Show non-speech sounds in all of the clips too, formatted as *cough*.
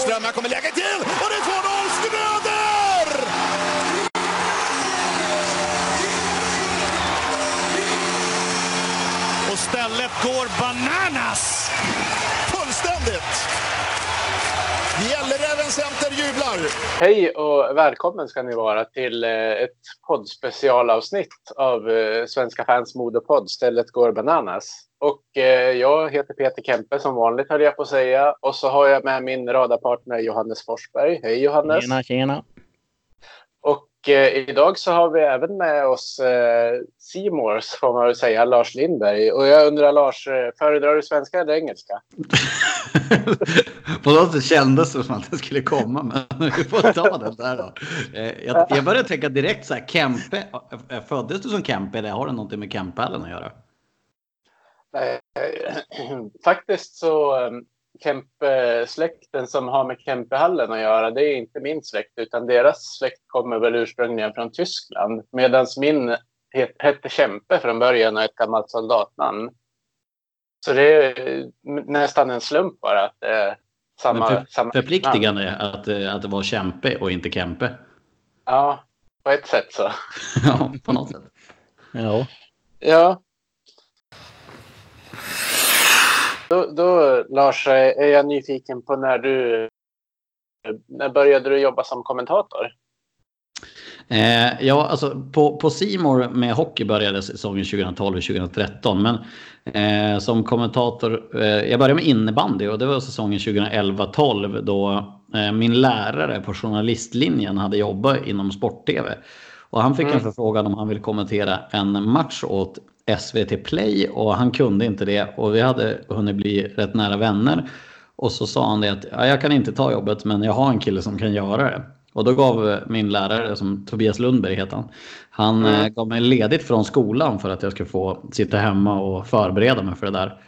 Wahlström, här kommer läget till och det är 2-0 Schröder! Och stället går bananas! Fullständigt! Gälleräven Center jublar. Hej och välkommen ska ni vara till eh, ett poddspecialavsnitt av eh, Svenska fans modepodd Stället går bananas. Och eh, jag heter Peter Kempe som vanligt höll jag på att säga. Och så har jag med min radarpartner Johannes Forsberg. Hej Johannes! Tjena, tjena! Och eh, idag så har vi även med oss eh, Simors, *laughs* får man väl säga, Lars Lindberg. Och jag undrar Lars, eh, föredrar du svenska eller engelska? *laughs* På något sätt kändes det som att det skulle komma, men *laughs* vi får ta det där då. Eh, Jag, jag började tänka direkt så här, Kempe, eh, föddes du som Kempe eller har det någonting med Kempehallen att göra? Eh, *clears throat* Faktiskt så Kempe-släkten som har med Kempehallen att göra, det är inte min släkt, utan deras släkt kommer väl ursprungligen från Tyskland. Medan min het, hette Kempe från början och ett gammalt soldatnamn. Så det är eh, nästan en slump bara att det är samma, för, samma namn. förpliktigande att, eh, att det var Kempe och inte Kempe. Ja, på ett sätt så. *laughs* Ja, på något sätt. Ja. Ja. Då, då Lars, är jag nyfiken på när du... När började du jobba som kommentator? Eh, ja, alltså på, på Simor med hockey började säsongen 2012-2013. Men eh, som kommentator, eh, jag började med innebandy och det var säsongen 2011-12 då eh, min lärare på journalistlinjen hade jobbat inom sport-tv. Och han fick en Mm. förfrågan om han ville kommentera en match åt SVT Play och han kunde inte det och vi hade hunnit bli rätt nära vänner. Och så sa han det att ja, jag kan inte ta jobbet men jag har en kille som kan göra det. Och då gav min lärare, som Tobias Lundberg heter han, han Mm. eh, gav mig ledigt från skolan för att jag skulle få sitta hemma och förbereda mig för det där.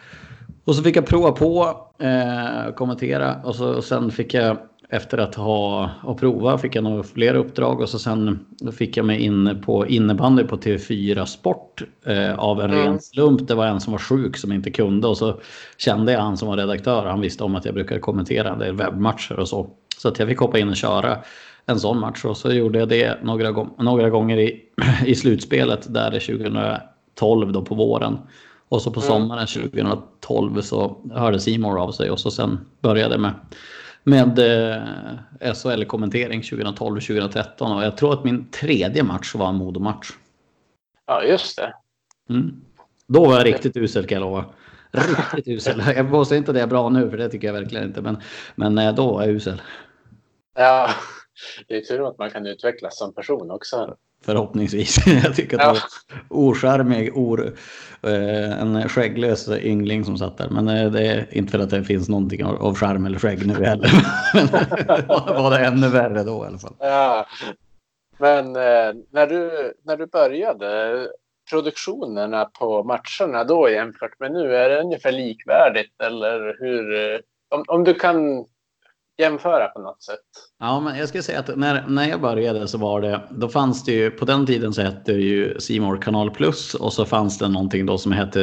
Och så fick jag prova på, eh, kommentera och, så, och sen fick jag efter att ha och prova fick jag nog fler uppdrag och så sen fick jag mig in på innebandy på TV4 Sport eh, av en Mm. ren slump. Det var en som var sjuk som inte kunde och så kände jag han som var redaktör. Han visste om att jag brukar kommentera en webbmatcher och så. Så att jag fick hoppa in och köra en sån match och så gjorde jag det några, gång- några gånger i, *clears throat* i slutspelet där det 2012 då på våren. Och så på Mm. sommaren 2012 så hörde Simon av sig och så sen började med med eh, SHL-kommentering 2012-2013 och jag tror att min tredje match var en Modo-match. Ja, just det. Mm. Då var jag riktigt usel kan jag lova. Riktigt usel. *laughs* Jag påstår inte det är bra nu för det tycker jag verkligen inte men, men eh, då var jag usel. Ja, det är tur att man kan utvecklas som person också. Förhoppningsvis. *laughs* Jag tycker att det var ocharmig, or, eh, en skägglös yngling som satt där. Men eh, det är inte för att det finns någonting av charm eller skägg nu heller. *laughs* Men det var det ännu värre då i alla fall. Ja. Men eh, när, du, när du började, produktionerna på matcherna då jämfört med nu, är det ungefär likvärdigt? Eller hur? eh, Om, om du kan jämföra på något sätt. Ja, men jag ska säga att när, när jag började så var det, då fanns det ju, på den tiden så hette det ju Simor kanal plus och så fanns det någonting då som hette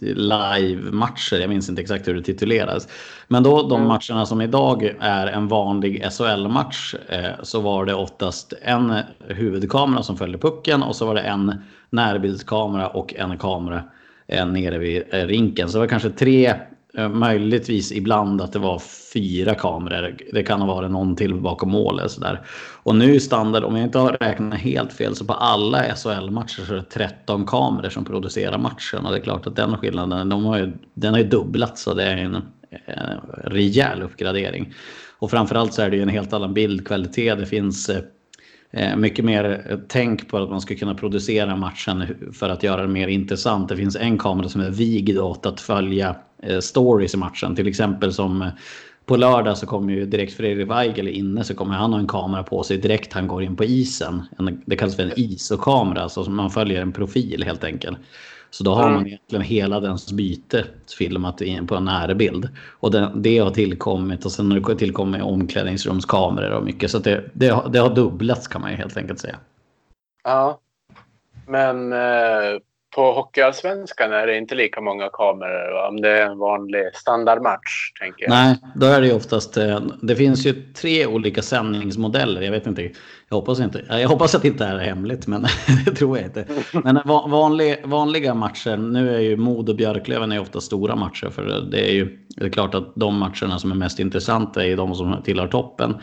live-matcher. Jag minns inte exakt hur det titulerades. Men då de Mm. matcherna som idag är en vanlig SHL-match eh, så var det oftast en huvudkamera som följde pucken och så var det en närbildskamera och en kamera eh, nere vid eh, rinken. Så det var kanske tre Eh, Eh, möjligtvis ibland att det var fyra kameror. Det kan ha varit någon till bakom mål eller sådär. Och nu standard, om jag inte har räknat helt fel, så på alla SHL-matcher så är det 13 kameror som producerar matchen. Och det är klart att den skillnaden, de har ju, den har ju dubblats så det är en en rejäl uppgradering. Och framförallt så är det ju en helt annan bildkvalitet. Det finns eh, eh mycket mer tänk på att man ska kunna producera matchen för att göra det mer intressant. Det finns en kamera som är vigd åt att följa stories i matchen. Till exempel som eh, på lördag så kommer ju direkt Fredrik Weigel inne så kommer han ha en kamera på sig direkt han går in på isen. En, det kallas för en ISO-kamera, alltså som man följer en profil helt enkelt. Så då har man egentligen hela dens byte filmat in på en närbild. Och det, det har tillkommit och sen har det tillkommit omklädningsrumskameror och mycket. Så det, det, har- det har dubblats kan man ju helt enkelt säga. Ja. Men eh, på Hockeyallsvenskan är det inte lika många kameror om det är en vanlig standardmatch. Tänker jag. Nej, då är det ju oftast... eh, Det finns ju tre olika sändningsmodeller. Jag vet inte. Jag hoppas, inte, jag hoppas att det inte är hemligt, men *laughs* det tror jag inte. Men va- vanlig, vanliga matcher, nu är ju Modo och Björklöven är ofta stora matcher. För det är ju det är klart att de matcherna som är mest intressanta är de som tillhör toppen.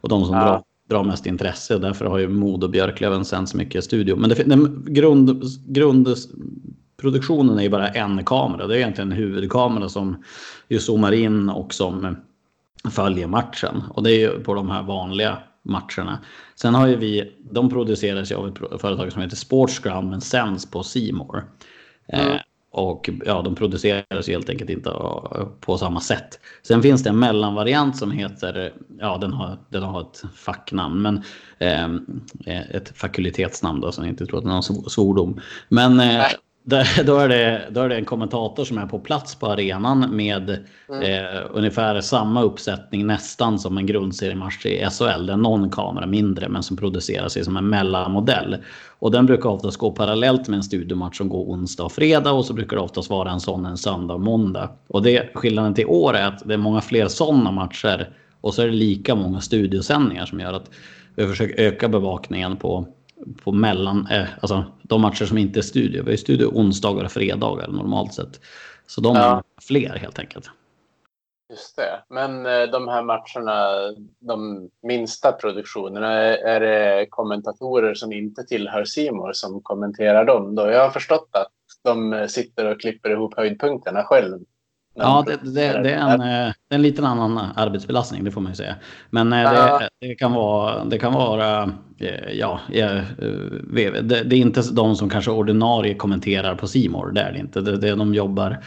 Och de som Ja. drar, drar mest intresse. Därför har ju Modo och Björklöven sänds mycket i studio. Men det, den grund, grundproduktionen är ju bara en kamera. Det är egentligen en huvudkamera som ju zoomar in och som följer matchen. Och det är ju på de här vanliga matcherna. Sen har ju vi, de produceras ju av ett företag som heter Sportsground men sänds på Simor. Eh, och ja, de produceras helt enkelt inte på samma sätt. Sen finns det en mellanvariant som heter, ja den har, den har ett facknamn, men eh, ett fakultetsnamn då, som jag inte tror att det är någon svordom. Men eh, där, *laughs* då, är det, då är det en kommentator som är på plats på arenan med eh, ungefär samma uppsättning nästan som en grundseriematch i SHL. Det är någon kamera mindre men som produceras i som en mellanmodell. Och den brukar oftast gå parallellt med en studiomatch som går onsdag och fredag och så brukar det oftast vara en sån en söndag och måndag. Och det, skillnaden till år är att det är många fler sådana matcher och så är det lika många studiosändningar som gör att vi försöker öka bevakningen på på mellan, eh, alltså de matcher som inte är studio. Vi är studio onsdagar och fredagar normalt sett. Så de Ja. är fler helt enkelt. Just det. Men eh, de här matcherna, de minsta produktionerna, är, är det kommentatorer som inte tillhör Simor som kommenterar dem? Då? Jag har förstått att de eh, sitter och klipper ihop höjdpunkterna själv. Ja, de det, det, det, är en, eh, det är en liten annan arbetsbelastning, det får man ju säga. Men eh, det, det kan vara, det kan vara eh, ja, det, är inte de som kanske ordinarie kommenterar på Simor. det är det inte. Det, det de jobbar,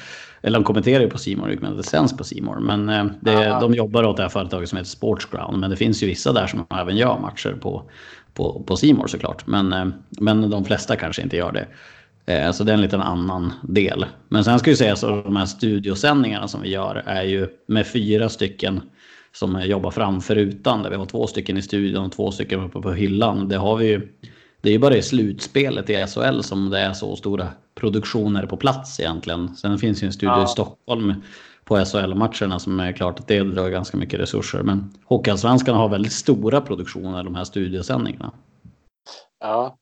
eller de kommenterar ju på Simor, men det sänds på Simor. Men det, de jobbar åt det här företaget som heter Sportsground. Men det finns ju vissa där som även gör matcher på, på, på Simor såklart. Men, men de flesta kanske inte gör det. Eh, Så det är en liten annan del. Men sen ska ju sägas att de här studiosändningarna som vi gör är ju med fyra stycken som jobbar framför rutan. Där vi har två stycken i studion och två stycken uppe på hyllan. Det har vi ju. Det är ju bara i slutspelet i SHL som det är så stora produktioner på plats egentligen. Sen finns ju en studio Ja. i Stockholm på SHL-matcherna som är klart att det drar ganska mycket resurser. Men Hockeyallsvenskan har väldigt stora produktioner, de här studiosändningarna. Ja.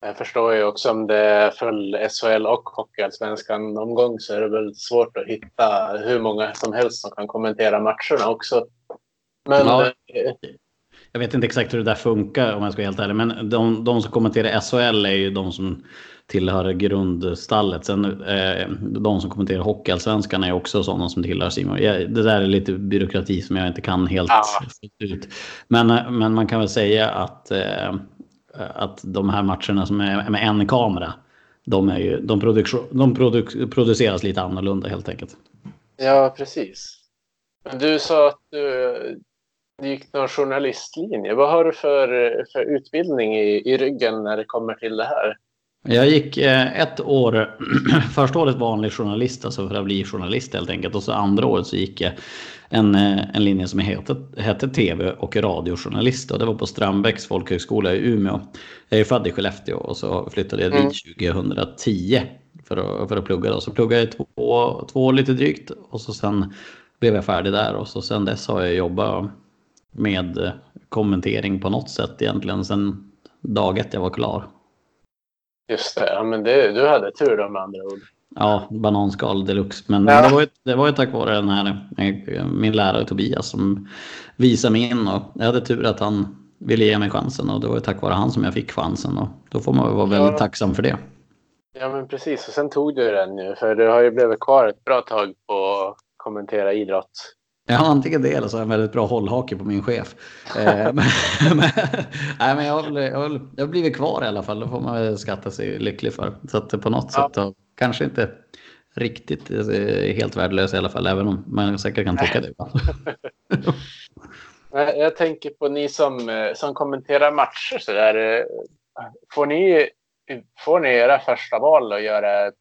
Jag förstår ju också om det är full SHL och Hockeyallsvenskan omgång så är det väl svårt att hitta hur många som helst som kan kommentera matcherna också. Men Ja. eh, Jag vet inte exakt hur det där funkar om jag ska vara helt ärlig. Men de, de som kommenterar SHL är ju de som tillhör grundstallet. Sen eh, de som kommenterar Hockeyallsvenskan är också sådana som tillhör Simon. Det där är lite byråkrati som jag inte kan helt Ja. ut. Men, eh, men man kan väl säga att, eh, att de här matcherna som är med en kamera. De, är ju, de, produktion, de produk, produceras lite annorlunda helt enkelt. ja, precis. Men du sa att du, du gick någon journalistlinje. Vad har du för, för utbildning i, i ryggen när det kommer till det här? Jag gick eh, ett år, *clears throat* första året vanlig journalist, alltså för att bli journalist helt enkelt. Och så andra året så gick jag en, eh, en linje som hette, hette tv och radiojournalist. Och det var på Strandbäcks folkhögskola i Umeå. Jag är född i Skellefteå och så flyttade jag dit 2010 för att, för att plugga. Då. Så pluggade jag i två, två år lite drygt och så sen blev jag färdig där. Och så sen dess har jag jobbat med eh, kommentering på något sätt egentligen sen dag ett jag var klar. Just det, ja, men det, du hade tur då med andra ord. Ja, bananskal deluxe. Men Ja. det, var ju, det var ju tack vare den här, eh, min lärare Tobias som visade mig in. Och jag hade tur att han ville ge mig chansen och det var ju tack vare han som jag fick chansen. Och då får man vara väldigt Ja. tacksam för det. Ja, men precis. Och sen tog du den ju, för du har ju blivit kvar ett bra tag på att kommentera idrott. Ja, antingen det eller så har jag en väldigt bra hållhake på min chef. Eh, *laughs* men, men, nej, men jag, har, jag, har, jag har blivit kvar i alla fall. Det får man väl skatta sig lycklig för. Så att på något Ja. sätt har, kanske inte riktigt eh, helt värdelös i alla fall. Även om man säkert kan tycka det. *laughs* Jag tänker på ni som, eh, som kommenterar matcher så där. Eh, får ni, får ni era första val att göra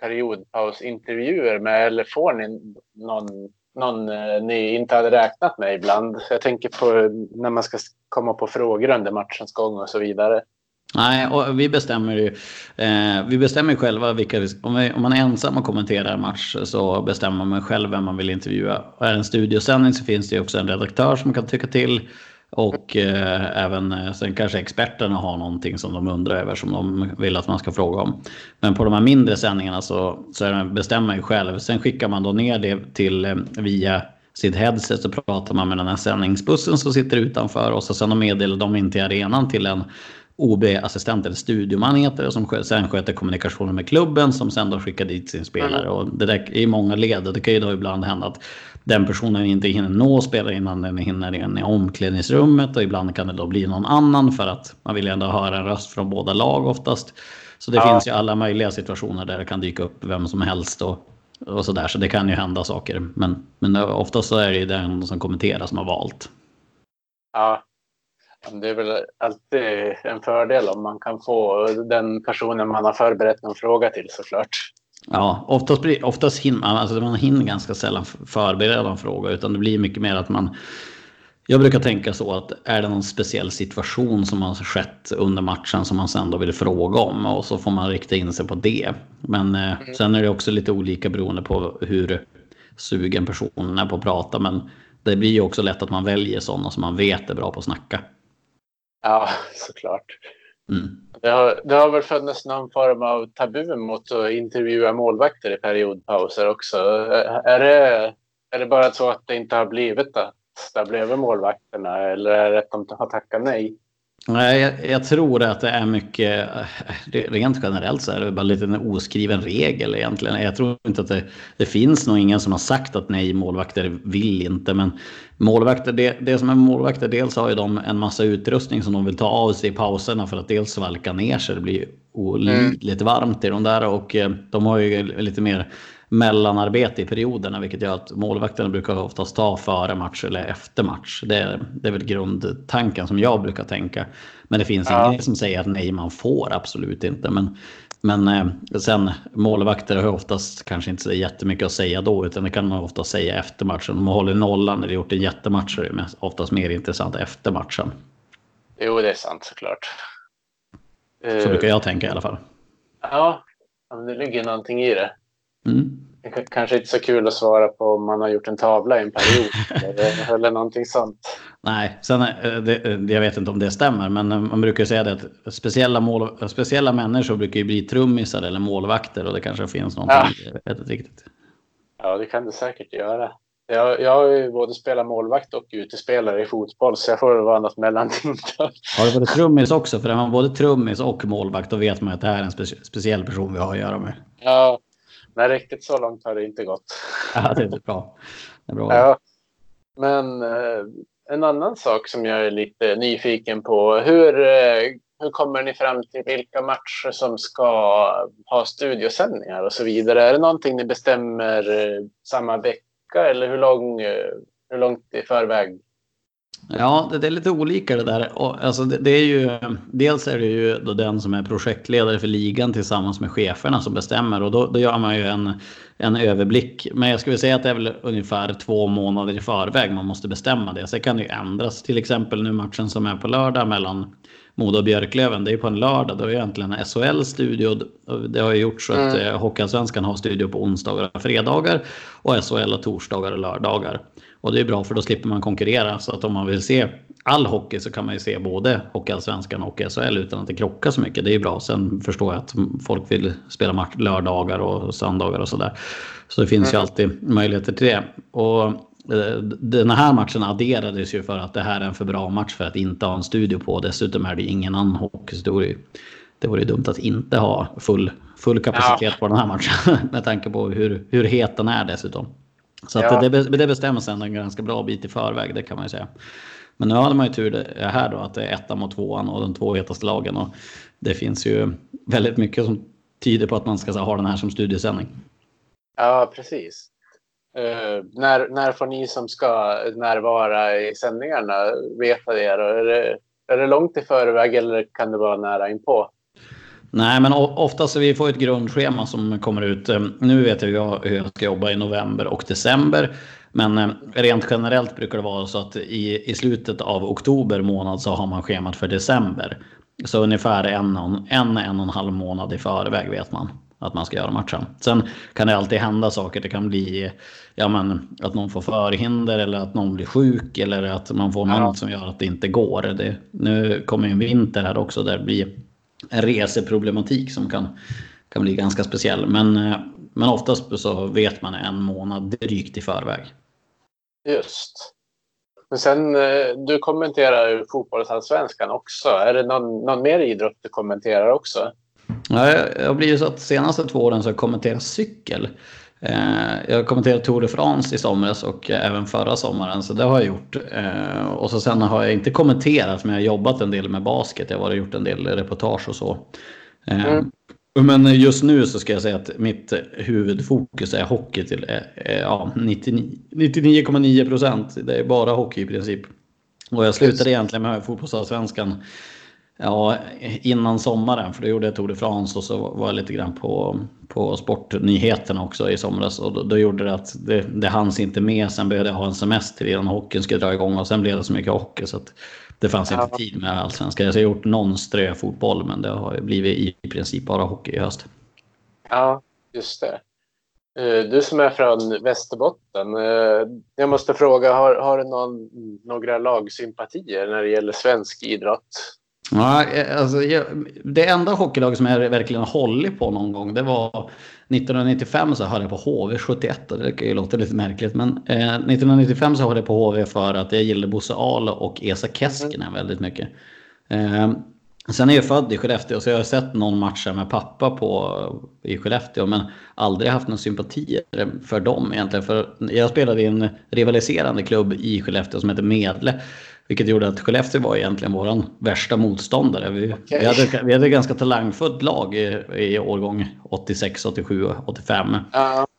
periodpausintervjuer med eller får ni någon, någon eh, ni inte hade räknat med ibland? Jag tänker på när man ska komma på frågor under matchens gång och så vidare. Nej, och vi bestämmer ju eh, vi bestämmer själva vilka vi, om, vi, om man är ensam och kommenterar en match så bestämmer man själv vem man vill intervjua. Och är det en studiosändning så finns det ju också en redaktör som kan tycka till. Och eh, även eh, sen kanske experterna har någonting som de undrar över som de vill att man ska fråga om. Men på de här mindre sändningarna så, så är det, bestämmer man ju själv. Sen skickar man då ner det till eh, via sitt headset så pratar man med den här sändningsbussen som sitter utanför och så sen meddelar de in till arenan till en OB-assistent eller studioman heter det, som sen sköter kommunikationen med klubben som sen då skickar dit sin spelare. Mm. Och det där är många led och det kan ju då ibland hända att den personen inte hinner nå spelare innan den hinner in i omklädningsrummet och ibland kan det då bli någon annan för att man vill ändå höra en röst från båda lag oftast. Så det ja. finns ju alla möjliga situationer där det kan dyka upp vem som helst och, och sådär. Så det kan ju hända saker. Men, men oftast så är det ju den som kommenterar som har valt. Ja, det är väl alltid en fördel om man kan få den personen man har förberett någon fråga till såklart. Ja, oftast, oftast hinner alltså man hinner ganska sällan förbereda en fråga utan det blir mycket mer att man jag brukar tänka så att är det någon speciell situation som har skett under matchen som man sen då vill fråga om och så får man rikta in sig på det. Men eh, mm. sen är det också lite olika beroende på hur sugen personen är på att prata. Men det blir ju också lätt att man väljer sådana som man vet är bra på att snacka. Ja, *laughs* såklart. Mm. Det, har, det har väl funnits någon form av tabu mot att intervjua målvakter i periodpauser också. Är det, är det bara så att det inte har blivit att det har blivit målvakterna eller är det att de har tackat nej? Nej, jag, jag, tror att det är mycket, rent generellt så är det bara lite en oskriven regel egentligen. Jag tror inte att det, det finns nog ingen som har sagt att nej, målvakter vill inte. Men målvakter, det, det som är målvakter, dels har ju de en massa utrustning som de vill ta av sig i pauserna för att dels svalka ner sig. Det blir olidligt mm. varmt i de där och eh, de har ju lite mer mellanarbete i perioderna, vilket gör att målvakterna brukar oftast ta före match eller efter match. Det är, det är väl grundtanken som jag brukar tänka. Men det finns ja. ingen som säger att nej, man får absolut inte. Men, men eh, sen målvakter har oftast kanske inte så jättemycket att säga då, utan det kan man ofta säga efter matchen. Om man håller nollan eller gjort en jättematch så är det oftast mer intressant efter matchen. Jo, det är sant såklart. Så brukar jag tänka i alla fall. Ja, det ligger någonting i det. Mm. Kanske inte så kul att svara på om man har gjort en tavla i en period *laughs* eller, eller någonting sånt. Nej, sen, eh, det, eh, jag vet inte om det stämmer, men eh, man brukar säga det att speciella, mål, speciella människor brukar ju bli trummisar eller målvakter och det kanske finns någonting. Ja. Jag vet inte riktigt. Ja, det kan det säkert göra. Jag, jag har ju både spelat målvakt och utespelare i fotboll, så jag får väl vara något mellanting. Har du varit trummis också? För är man både trummis och målvakt, då vet man att det här är en spe speciell person vi har att göra med. Ja, Nej, riktigt så långt har det inte gått. *laughs* Ja, det är bra. Det är bra. Ja. Men eh, en annan sak som jag är lite nyfiken på. Hur, eh, hur kommer ni fram till vilka matcher som ska ha studiosändningar och så vidare? Är det någonting ni bestämmer eh, samma vecka eller hur, lång, hur långt i förväg Ja, det är lite olika det där. alltså det, det, är ju, dels är det ju då den som är projektledare för ligan tillsammans med cheferna som bestämmer och då, då gör man ju en, en överblick. Men jag skulle säga att det är väl ungefär två månader i förväg man måste bestämma det. Sen kan det ju ändras. Till exempel nu matchen som är på lördag mellan Modo och Björklöven. Det är på en lördag. Då är egentligen SHL-studio. Det har ju gjort så att mm. Eh, Hockeyallsvenskan har studio på onsdagar och fredagar. Och SHL och torsdagar och lördagar. Och det är bra för då slipper man konkurrera. Så att om man vill se all hockey så kan man ju se både Hockeyallsvenskan och SHL utan att det krockar så mycket. Det är bra. Sen förstår jag att folk vill spela match lördagar och söndagar och sådär. Så det finns mm. ju alltid möjligheter till det. Och eh, den här matchen adderades ju för att det här är en för bra match för att inte ha en studio på. Dessutom är det ingen annan hockey. Så det vore, det vore dumt att inte ha full, full kapacitet ja. på den här matchen. *laughs* Med tanke på hur, hur het den är dessutom. Så ja. det, det bestämmer sen en ganska bra bit i förväg, det kan man ju säga. Men nu hade man ju tur här då att det är ettan mot tvåan och de två hetaste lagen. Och det finns ju väldigt mycket som tyder på att man ska ha den här som studiesändning. Ja, precis. Uh, när, när får ni som ska närvara i sändningarna veta det? Är det, är det långt i förväg eller kan det vara nära inpå? Nej, men oftast vi får ett grundschema som kommer ut. Eh, nu vet jag hur jag ska jobba i november och december. Men eh, rent generellt brukar det vara så att i, i slutet av oktober månad så har man schemat för december. Så ungefär en, en, en, och en halv månad i förväg vet man att man ska göra matchen. Sen kan det alltid hända saker. Det kan bli ja, men, att någon får förhinder eller att någon blir sjuk eller att man får något som gör att det inte går. Det, nu kommer ju en vinter här också där det blir en reseproblematik som kan, kan bli ganska speciell. Men, eh, men oftast så vet man en månad drygt i förväg. Just. Men sen, eh, du kommenterar ju fotbollsallsvenskan också. Är det någon, någon mer idrott du kommenterar också? Ja, jag har blivit så att senaste två åren så har jag kommenterat cykel. Eh, jag har kommenterat Tour de France i somras och även förra sommaren, så det har jag gjort. Eh, och så sen har jag inte kommenterat, men jag har jobbat en del med basket. Jag har gjort en del reportage och så. Mm. Men just nu så ska jag säga att mitt huvudfokus är hockey till ja, 99,9 procent. Det är bara hockey i princip. Och jag slutade egentligen med fotbollsallsvenskan ja, innan sommaren. För då gjorde jag Tour de France och så var jag lite grann på, på sportnyheterna också i somras. Och då, då gjorde det att det, det hanns inte med. Sen behövde jag ha en semester innan hockeyn skulle dra igång och sen blev det så mycket hockey. Så att det fanns ja. inte tid med allsvenskan. Jag har gjort någon ströfotboll men det har blivit i princip bara hockey i höst. Ja, just det. Eh, du som är från Västerbotten. Eh, jag måste fråga, har, har du någon, några lagsympatier när det gäller svensk idrott? Ja, alltså, det enda hockeylag som jag verkligen hållit på någon gång, det var 1995 så höll jag på HV 71 och det kan ju låta lite märkligt. Men eh, 1995 så höll jag på HV för att jag gillade Bosse Ahl och Esa Keskinen mm. väldigt mycket. Eh, sen är jag född i Skellefteå så jag har sett någon match med pappa på, i Skellefteå men aldrig haft någon sympati för dem egentligen. För jag spelade i en rivaliserande klubb i Skellefteå som heter Medle. Vilket gjorde att Skellefteå var egentligen vår värsta motståndare. Vi, okay. vi, hade, vi hade ett ganska talangfullt lag i, i årgång 86, 87, 85. Uh.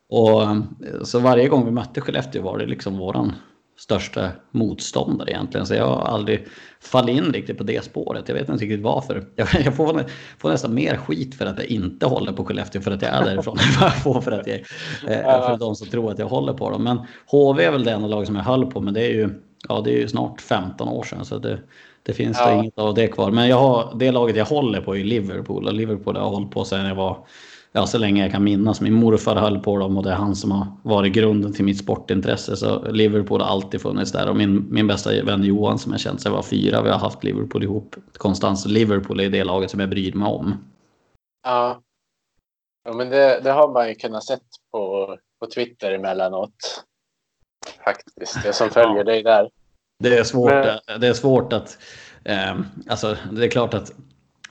Och, så varje gång vi mötte Skellefteå var det liksom våran största motståndare egentligen. Så jag har aldrig fallit in riktigt på det spåret. Jag vet inte riktigt varför. Jag, *laughs* jag får, får, nästan mer skit för att jag inte håller på Skellefteå för att jag är därifrån. jag får för att jag, eh, för de som tror att jag håller på dem. Men HV är väl det enda lag som jag höll på med. Det är ju ja, det är ju snart 15 år sedan så det, det finns ja. inget av det kvar. Men jag har, det laget jag håller på är Liverpool och Liverpool har jag hållit på sedan jag var ja, så länge jag kan minnas. Min morfar höll på dem och det är han som har varit grunden till mitt sportintresse. Så Liverpool har alltid funnits där. Och min, min bästa vän Johan som jag känt sedan jag var fyra, vi har haft Liverpool ihop konstant. Så Liverpool är det laget som jag bryr mig om. Ja, ja men det, det har man ju kunnat sett på, på Twitter emellanåt faktiskt. Jag som följer ja. dig där. Det är svårt, Men... det är svårt att... Eh, alltså, det är klart att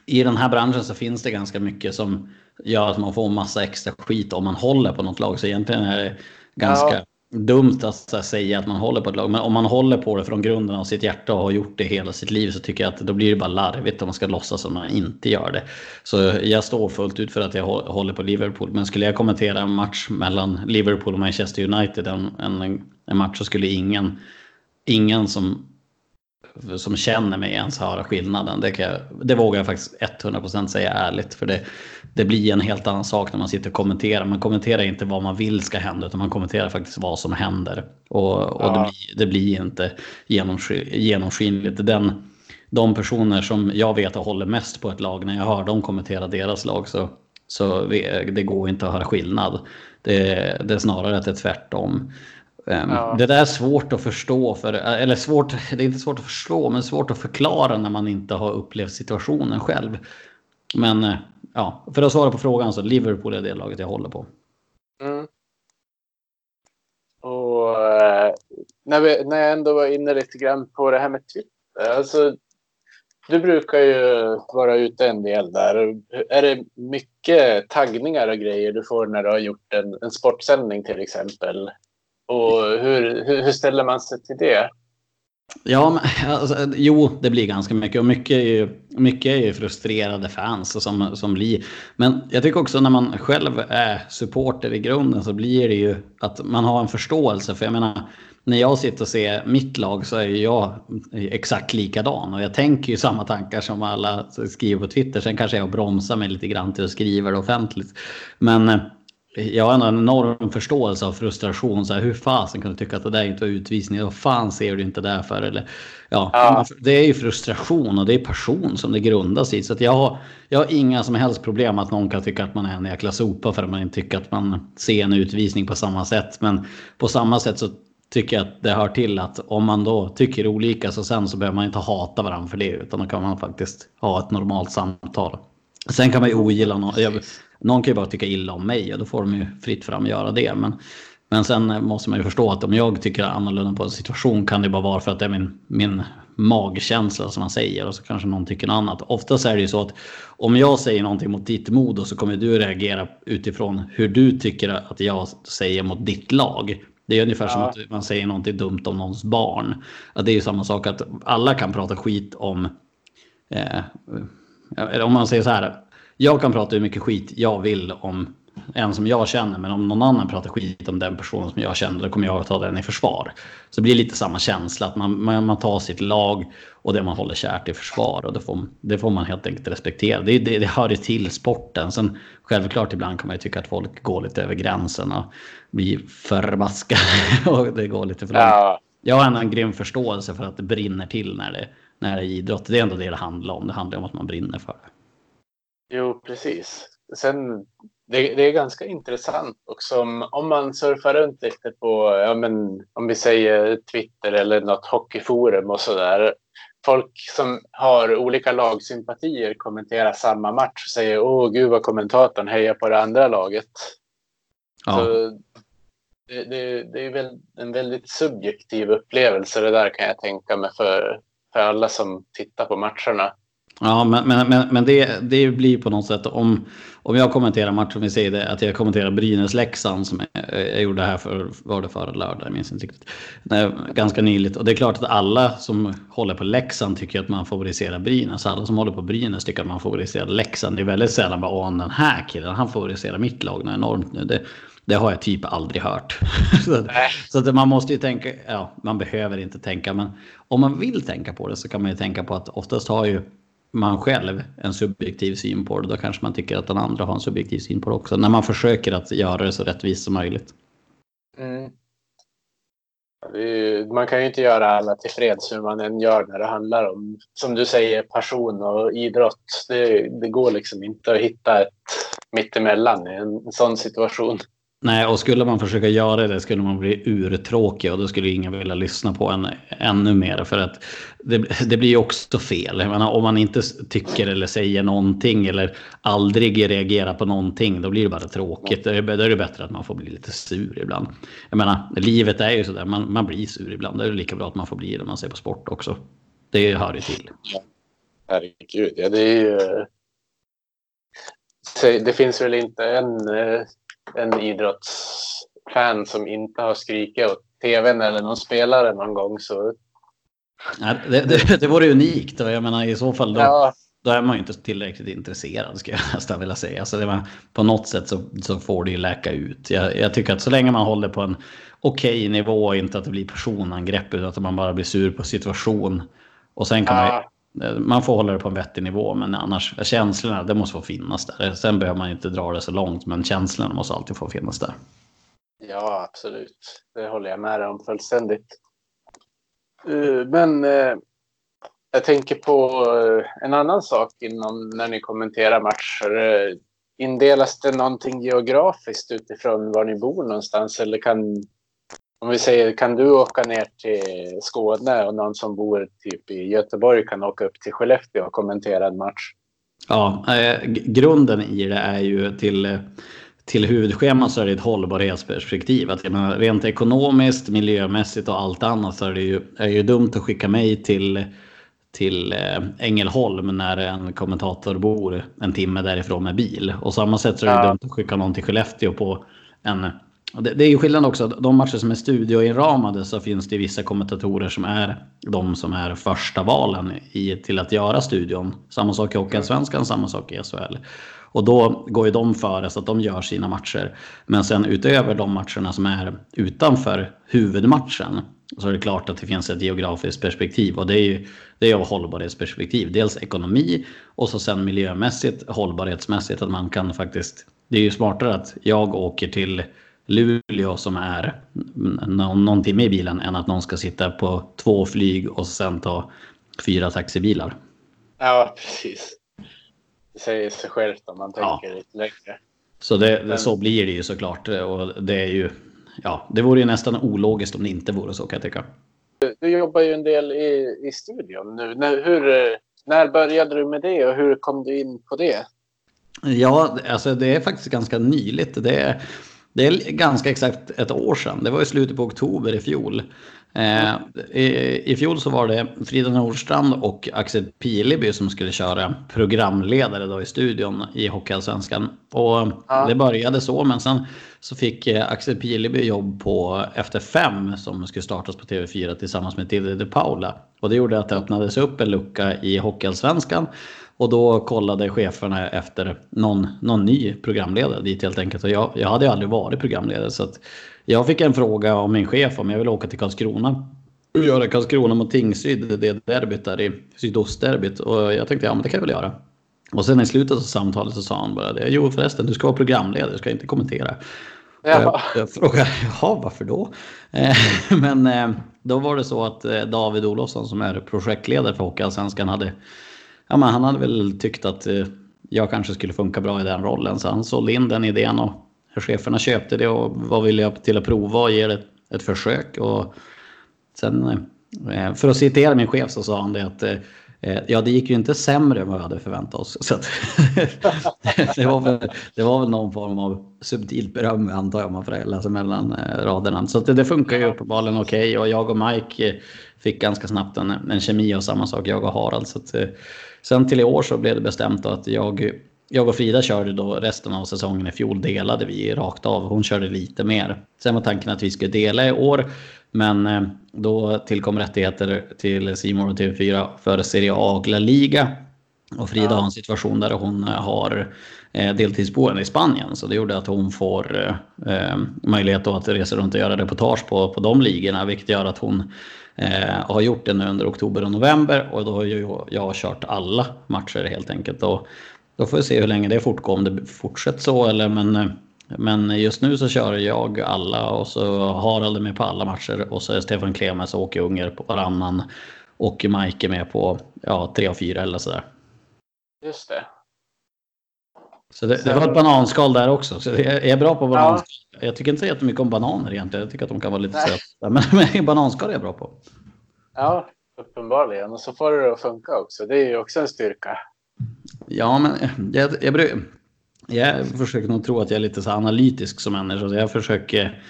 i den här branschen så finns det ganska mycket som gör att man får massa extra skit om man håller på något lag. Så egentligen är det ganska ja. dumt att säga att man håller på ett lag. Men om man håller på det från grunden av sitt hjärta och har gjort det hela sitt liv så tycker jag att då blir det bara larvigt om man ska låtsas som man inte gör det. Så jag står fullt ut för att jag håller på Liverpool. Men skulle jag kommentera en match mellan Liverpool och Manchester United, en, en, en match så skulle ingen, ingen som som känner mig ens höra skillnaden. Det, kan jag, det vågar jag faktiskt 100% säga ärligt. För det, det blir en helt annan sak när man sitter och kommenterar. Man kommenterar inte vad man vill ska hända utan man kommenterar faktiskt vad som händer. Och, och ja. det, blir, det blir inte genomskinligt. Den, de personer som jag vet håller mest på ett lag, när jag hör dem kommentera deras lag så, så det går inte att höra skillnad. Det, det är snarare att det är tvärtom. Ehm, ja. Det där är svårt att förstå, för, eller svårt, det är inte svårt att förstå, men svårt att förklara när man inte har upplevt situationen själv. Men eh, ja, för att svara på frågan så Liverpool är det laget jag håller på. Mm. Och eh, när, vi, när jag ändå var inne lite grann på det här med Twitter. Alltså, du brukar ju vara ute en del där. Är det mycket taggningar och grejer du får när du har gjort en, en sportsändning till exempel? Och hur, hur, hur ställer man sig till det? Ja, men, alltså, jo, det blir ganska mycket. Och mycket är ju, mycket är ju frustrerade fans som, som blir. Men jag tycker också när man själv är supporter i grunden så blir det ju att man har en förståelse. För jag menar, när jag sitter och ser mitt lag så är jag exakt likadan. Och jag tänker ju samma tankar som alla skriver på Twitter. Sen kanske jag bromsar mig lite grann till att skriva det offentligt. Men eh, jag har en enorm förståelse av frustration. Så här, hur fasen kan du tycka att det där inte var utvisning? Vad fan ser du inte där för? Eller, ja, Ja. Det är ju frustration och det är passion som det grundas i. Så jag, har, jag har inga som helst problem att någon kan tycka att man är en jäkla sopa för att man inte tycker att man ser en utvisning på samma sätt. Men på samma sätt så tycker jag att det hör till att om man då tycker olika så sen så behöver man inte hata varandra för det. Utan då kan man faktiskt ha ett normalt samtal. Sen kan man ju ogilla någon. Någon kan ju bara tycka illa om mig och då får de ju fritt fram göra det. Men, men sen måste man ju förstå att om jag tycker annorlunda på en situation kan det bara vara för att det är min, min magkänsla som man säger och så kanske någon tycker något annat. Oftast är det ju så att om jag säger någonting mot ditt mod så kommer du reagera utifrån hur du tycker att jag säger mot ditt lag. Det är ungefär som Ja. att man säger någonting dumt om någons barn. Att det är ju samma sak att alla kan prata skit om Eh, eller om man säger så här. Jag kan prata hur mycket skit jag vill om en som jag känner. Men om någon annan pratar skit om den personen som jag känner. Då kommer jag att ta den i försvar. Så det blir lite samma känsla. Att man, man, man tar sitt lag och det man håller kärt i försvar. Och det får, det får man helt enkelt respektera. Det, det, det hör ju till sporten. Sen självklart ibland kan man ju tycka att folk går lite över gränsen. Och blir förbaskade. *laughs* och det går lite för långt. Ja, Jag har ändå en grym förståelse för att det brinner till när det, när det är idrott. Det är ändå det det handlar om. Det handlar om att man brinner för det. Jo precis. Sen, det, det är ganska intressant också om, om man surfar runt lite på, ja men om vi säger Twitter eller något hockeyforum och sådär. Folk som har olika lagsympatier kommenterar samma match och säger åh gud vad kommentatorn hejar på det andra laget. Ja. Så det, det, det är väl en väldigt subjektiv upplevelse det där kan jag tänka mig för, för alla som tittar på matcherna. Ja, men, men, men, men det, det blir på något sätt om, om jag kommenterar matchen, vi säger det, att jag kommenterar Brynäs-Leksand som jag, jag gjorde här för, var det förra lördag, jag minns inte riktigt. Ganska nyligt. Och det är klart att alla som håller på Leksand tycker att man favoriserar Brynäs. Alla som håller på Brynäs tycker att man favoriserar Leksand. Det är väldigt sällan bara, åh den här killen, han favoriserar mitt lag något enormt nu. Det, det har jag typ aldrig hört. *laughs* så så att man måste ju tänka, ja, man behöver inte tänka, men om man vill tänka på det så kan man ju tänka på att oftast har ju man själv en subjektiv syn på det. Då kanske man tycker att den andra har en subjektiv syn på det också. När man försöker att göra det så rättvist som möjligt. Mm. Man kan ju inte göra alla tillfreds hur man än gör när det handlar om, som du säger, passion och idrott. Det, det går liksom inte att hitta ett mittemellan i en sån situation. Nej, och skulle man försöka göra det skulle man bli urtråkig och då skulle ingen vilja lyssna på en ännu mer. För att det, det blir ju också fel. Jag menar, om man inte tycker eller säger någonting eller aldrig reagerar på någonting, då blir det bara tråkigt. Då är det, då är det bättre att man får bli lite sur ibland. Jag menar, livet är ju sådär, man, man blir sur ibland. Det är lika bra att man får bli det när man ser på sport också. Det hör ju till. Herregud, ja, det är ju... Det finns väl inte en, eh, en idrottsfan som inte har skrikit åt tvn eller någon spelare någon gång. Så Nej, det, det, det vore unikt och jag menar i så fall då, ja, då är man ju inte tillräckligt intresserad skulle jag *laughs* nästan vilja säga. Så det var, på något sätt så, så får det ju läka ut. Jag, jag tycker att så länge man håller på en okej nivå, inte att det blir personangrepp utan att man bara blir sur på situation. Och sen kan ja, man man får hålla det på en vettig nivå men annars känslorna det måste få finnas där. Sen behöver man inte dra det så långt men känslorna måste alltid få finnas där. ja, absolut. Det håller jag med dig om fullständigt. Eh, men eh, jag tänker på eh, en annan sak inom när ni kommenterar matcher. Indelas det någonting geografiskt utifrån var ni bor någonstans? Eller kan, om vi säger, kan du åka ner till Skåne och någon som bor typ i Göteborg kan åka upp till Skellefteå och kommentera en match? Ja, eh, grunden i det är ju till, till huvudschemat så är det ett hållbarhetsperspektiv. Att menar, rent ekonomiskt, miljömässigt och allt annat så är det ju, är ju dumt att skicka mig till, till eh, Ängelholm när en kommentator bor en timme därifrån med bil. Och samma sätt så är det Ja. dumt att skicka någon till Skellefteå på en det, det är ju skillnad också. De matcher som är studioinramade så finns det vissa kommentatorer som är de som är första valen i, till att göra studion. Samma sak i Hockeyallsvenskan, samma sak i SHL. Och då går ju de före så att de gör sina matcher. Men sen utöver de matcherna som är utanför huvudmatchen så är det klart att det finns ett geografiskt perspektiv och det är ju det är hållbarhetsperspektiv. Dels ekonomi och så sen miljömässigt, hållbarhetsmässigt att man kan faktiskt. Det är ju smartare att jag åker till Luleå som är någon, någon timme i bilen än att någon ska sitta på två flyg och sen ta fyra taxibilar. Ja, precis. Det säger sig självt om man tänker ja. lite längre. Så det, det, så blir det ju såklart och det är ju ja, det vore ju nästan ologiskt om det inte vore så kan jag tycka. Du, du jobbar ju en del i, i studion nu. När, hur, när började du med det och hur kom du in på det? Ja, alltså det är faktiskt ganska nyligt. Det är, det är ganska exakt ett år sedan. Det var i slutet på oktober i fjol. Eh, i, I fjol så var det Frida Nordstrand och Axel Pileby som skulle köra programledare då i studion i Hockeyallsvenskan. Och ja. det började så, men sen så fick eh, Axel Pileby jobb på Efter fem som skulle startas på TV4 tillsammans med Tilde de Paula. Och det gjorde att det öppnades upp en lucka i Hockeyallsvenskan. Och då kollade cheferna efter någon, någon ny programledare dit helt enkelt. Och jag, jag hade aldrig varit programledare så jag fick en fråga av min chef om jag ville åka till Karlskrona och göra Karlskrona mot Tingsryd, det derbyt där i sydostderbyt. Och jag tänkte ja men det kan jag väl göra. Och sen i slutet av samtalet så sa han bara det. Jo förresten, du ska vara programledare, du ska inte kommentera. Ja. Jag, jag frågade, jaha varför då? Eh, *laughs* men eh, då var det så att eh, David Olofsson som är projektledare för Hockeyallsvenskan hade ja, men han hade väl tyckt att jag kanske skulle funka bra i den rollen. Så han sålde in den idén och cheferna köpte det och var villiga till att prova och ge det ett, försök. Och sen, eh, för att citera min chef så sa han det att eh, ja, det gick ju inte sämre än vad vi hade förväntat oss. Så att, *laughs* det, var väl, det var väl någon form av subtilt beröm antar jag man får läsa mellan eh, raderna. Så det, det funkar ju uppenbarligen okej okay. och jag och Mike fick ganska snabbt en, en kemi och samma sak jag och Harald. Så att, sen till i år så blev det bestämt att jag jag och Frida körde då resten av säsongen i fjol delade vi rakt av. Hon körde lite mer. Sen var tanken att vi skulle dela i år. Men eh, då tillkom rättigheter till Simon och TV4 för Serie A och La Liga. Och Frida har en situation där hon har eh, deltidsboende i Spanien. Så det gjorde att hon får eh, möjlighet att resa runt och göra reportage på, på de ligorna. Vilket gör att hon eh, har gjort det nu under oktober och november. Och då har ju jag kört alla matcher helt enkelt. Och då får vi se hur länge det fortgår, om det fortsätter så eller men men just nu så kör jag alla och så Harald är med på alla matcher och så är Stefan Klemes och Åke Unger på varannan. Och Mike är med på ja, tre och fyra eller sådär. Just det. Så det, det var ett bananskal där också. Så jag är bra på bananskal. Ja. Jag tycker inte så jättemycket om bananer egentligen. Jag tycker att de kan vara lite söta. Men, *laughs* men bananskal är jag bra på. Ja, uppenbarligen. Och så får det att funka också. Det är ju också en styrka. Ja, men jag, jag, jag försöker nog tro att jag är lite så analytisk som människa. Så jag försöker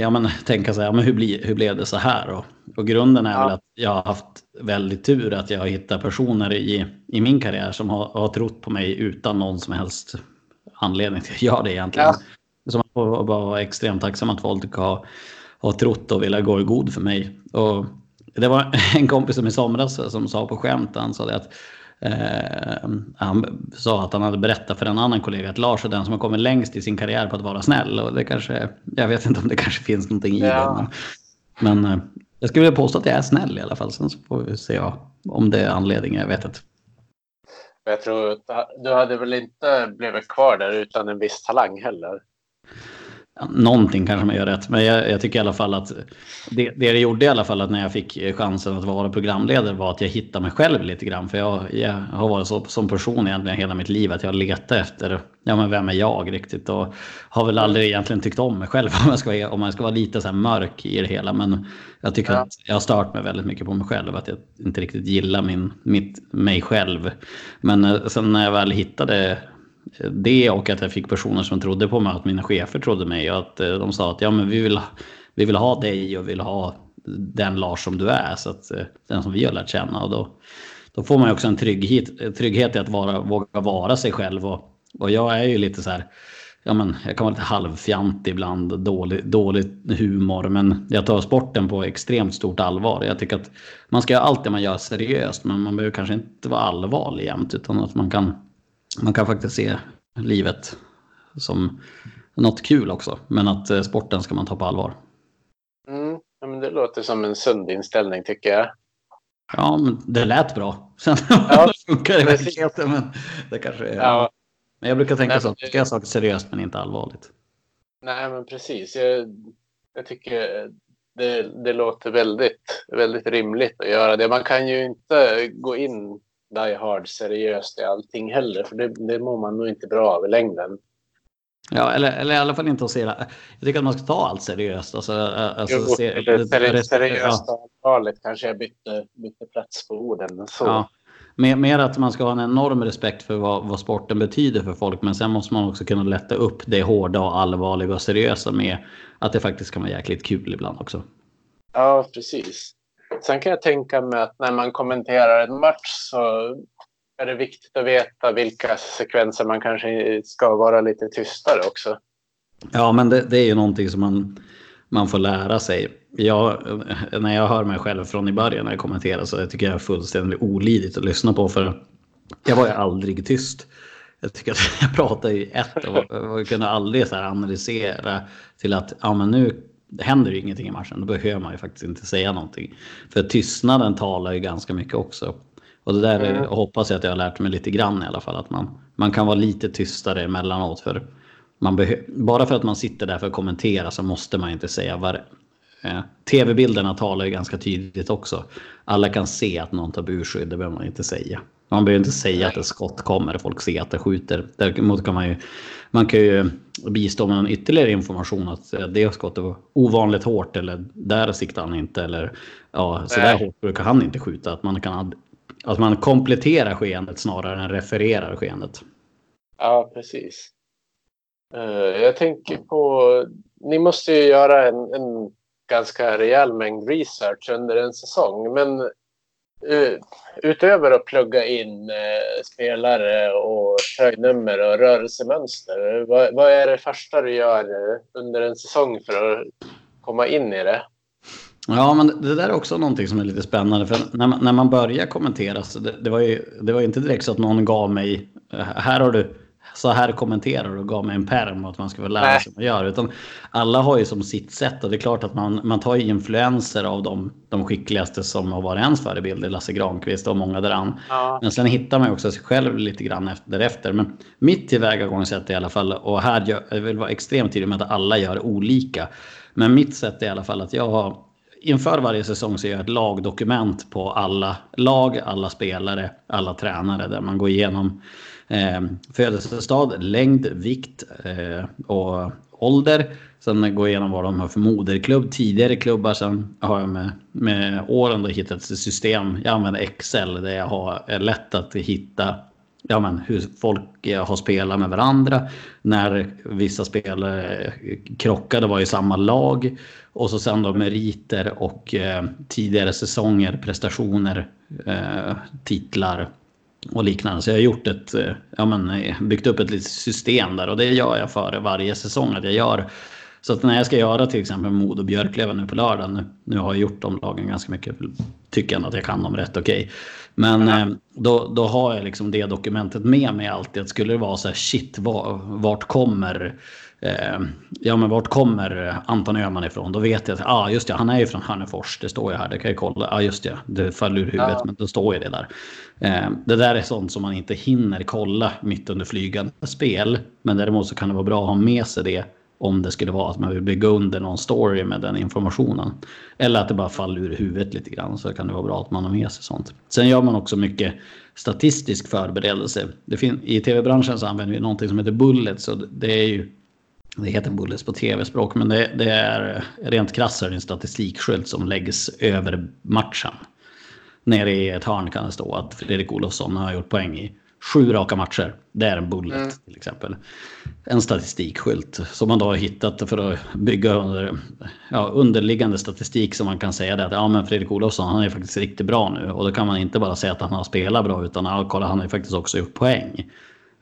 ja, men, tänka så här, men hur, bli, hur blev det så här? Och, och grunden är ja. väl att jag har haft väldigt tur att jag har hittat personer i, i min karriär som har, har trott på mig utan någon som helst anledning till att göra det egentligen. Ja. Som jag var extremt tacksam att folk har, har trott och velat gå i god för mig. Och det var en kompis som i somras som sa på skämt, han sa det att Eh, han sa att han hade berättat för en annan kollega att Lars är den som har kommit längst i sin karriär på att vara snäll. Och det kanske, jag vet inte om det kanske finns någonting i ja. det. Men, men eh, jag skulle vilja påstå att jag är snäll i alla fall. Sen så får vi se om det är anledningen, jag vet inte. Jag tror att du hade väl inte blivit kvar där utan en viss talang heller? Någonting kanske man gör rätt, men jag, jag, tycker i alla fall att det, det det gjorde i alla fall att när jag fick chansen att vara programledare var att jag hittade mig själv lite grann. För jag, jag har varit så som person egentligen hela mitt liv att jag letat efter, ja men vem är jag riktigt? Och har väl aldrig egentligen tyckt om mig själv *laughs* om jag ska vara, om jag ska vara lite så mörk i det hela. Men jag tycker ja. att jag har stört mig väldigt mycket på mig själv, att jag inte riktigt gillar min, mitt, mig själv. Men eh, sen när jag väl hittade det och att jag fick personer som trodde på mig, att mina chefer trodde mig och att eh, de sa att ja, men vi, vill, vi vill ha dig och vill ha den Lars som du är, så att, eh, den som vi har lärt känna. Och då, då får man också en trygghet, trygghet i att vara, våga vara sig själv. Och, och jag är ju lite så här, ja, men jag kan vara lite halvfjant ibland, dålig, dålig humor, men jag tar sporten på extremt stort allvar. Jag tycker att man ska göra allt det man gör seriöst, men man behöver kanske inte vara allvarlig jämt, utan att man kan man kan faktiskt se livet som något kul också. Men att eh, sporten ska man ta på allvar. Mm, men det låter som en sund inställning tycker jag. Ja, men det lät bra. *laughs* Sen Ja, *laughs* funkar det verkligheten. Men det kanske är... Ja, Men jag brukar tänka Nej, så. att det- Ska jag saker seriöst men inte allvarligt. nej men precis. Jag, jag tycker det, det låter väldigt, väldigt rimligt att göra det. Man kan ju inte gå in die hard seriöst i allting heller, för det, det mår man nog inte bra av i längden. Ja, eller, eller i alla fall inte att se det. Jag tycker att man ska ta allt seriöst. Alltså, alltså, Jo, se, eller seri- respekt- seriöst ja. allvarligt kanske jag bytte, bytte plats på orden. Så. Ja. Mer, mer att man ska ha en enorm respekt för vad, vad sporten betyder för folk. Men sen måste man också kunna lätta upp det hårda och allvarliga och seriösa med att det faktiskt kan vara jäkligt kul ibland också. Ja, precis. Sen kan jag tänka mig att när man kommenterar en match så är det viktigt att veta vilka sekvenser man kanske ska vara lite tystare också. Ja, men det, det är ju någonting som man, man får lära sig. Jag, när jag hör mig själv från i början när jag kommenterar så jag tycker jag är fullständigt olidligt att lyssna på. För jag var ju aldrig tyst. Jag tycker att *laughs* jag pratade i ett och, och kunde aldrig så här analysera till att ja, men nu händer ju ingenting i matchen. Då behöver man ju faktiskt inte säga någonting. För tystnaden talar ju ganska mycket också. Och det där är, Mm. hoppas jag att jag har lärt mig lite grann i alla fall. Att man, man kan vara lite tystare emellanåt. För man bara för att man sitter där för att kommentera så måste man inte säga vad det eh, Tv-bilderna talar ju ganska tydligt också. Alla kan se att någon tar burskydd, det behöver man inte säga. Man behöver inte säga att ett skott kommer, folk ser att det skjuter. Däremot kan man ju, man kan ju bistå med ytterligare information att eh, det skottet var ovanligt hårt eller där siktar han inte eller ja, så där hårt brukar han inte skjuta. Att man, kan, att man kompletterar skeendet snarare än refererar skeendet. Ja, precis. Eh, jag tänker på... Ni måste ju göra en, en ganska rejäl mängd research under en säsong. Men utöver att plugga in eh, spelare och tröjnummer och rörelsemönster. Vad, vad är det första du gör under en säsong för att komma in i det? Ja, men det där är också någonting som är lite spännande. För när man, när man börjar kommentera, så det, det, var ju, det var ju inte direkt så att någon gav mig, här har du, så här kommenterar och gav mig en perm att man ska få lära Nej. sig vad man gör. Utan alla har ju som sitt sätt och det är klart att man, man tar ju influenser av de, de skickligaste som har varit ens förebilder, Lasse Granqvist och många däran. Ja. Men sen hittar man ju också sig själv lite grann efter, därefter. Men mitt tillvägagångssätt i alla fall, och här gör, jag vill vara extremt tydlig med att alla gör olika. Men mitt sätt är i alla fall att jag har inför varje säsong så gör jag ett lagdokument på alla lag, alla spelare, alla tränare där man går igenom eh, födelsestad, längd, vikt eh, och ålder. Sen går jag igenom vad de har för moderklubb, tidigare klubbar. Sen har jag med, med åren då hittat ett system. Jag använder Excel där jag har är lätt att hitta ja, men hur folk eh, har spelat med varandra. När vissa spelare eh, krockade var i samma lag. Och så sen då meriter och eh, tidigare säsonger, prestationer, eh, titlar och liknande. Så jag har gjort ett, eh, ja, men, eh, byggt upp ett litet system där och det gör jag före varje säsong. Att jag gör så att när jag ska göra till exempel Modo Björklöven nu på lördag, nu, nu har jag gjort de lagen ganska mycket, tycker jag att jag kan dem rätt okej. Men eh, då, då har jag liksom det dokumentet med mig alltid. Att skulle det vara så här, shit, var, vart kommer eh, ja, men vart kommer Anton Öhman ifrån? Då vet jag att ah, just det, han är ju från Hörnefors. Det står ju här, det kan jag kolla. Ja, ah, just det, det faller ur huvudet, Ja. men då står ju det där. Eh, det där är sånt som man inte hinner kolla mitt under flygande spel. Men däremot så kan det vara bra att ha med sig det om det skulle vara att man vill bygga under någon story med den informationen. Eller att det bara faller ur huvudet lite grann så kan det vara bra att man har med sig sånt. Sen gör man också mycket statistisk förberedelse. I tv-branschen så använder vi någonting som heter bullets. Och det är ju det heter bullets på tv-språk, men det, det är rent krasst en statistikskylt som läggs över matchen. Nere i ett hörn kan det stå att Fredrik Olofsson har gjort poäng i sju raka matcher. Det är en bullet Mm. till exempel. En statistikskylt som man då har hittat för att bygga under, ja, underliggande statistik som man kan säga det att ja, men Fredrik Olofsson han är faktiskt riktigt bra nu och då kan man inte bara säga att han har spelat bra utan ja, kolla han har ju faktiskt också gjort poäng.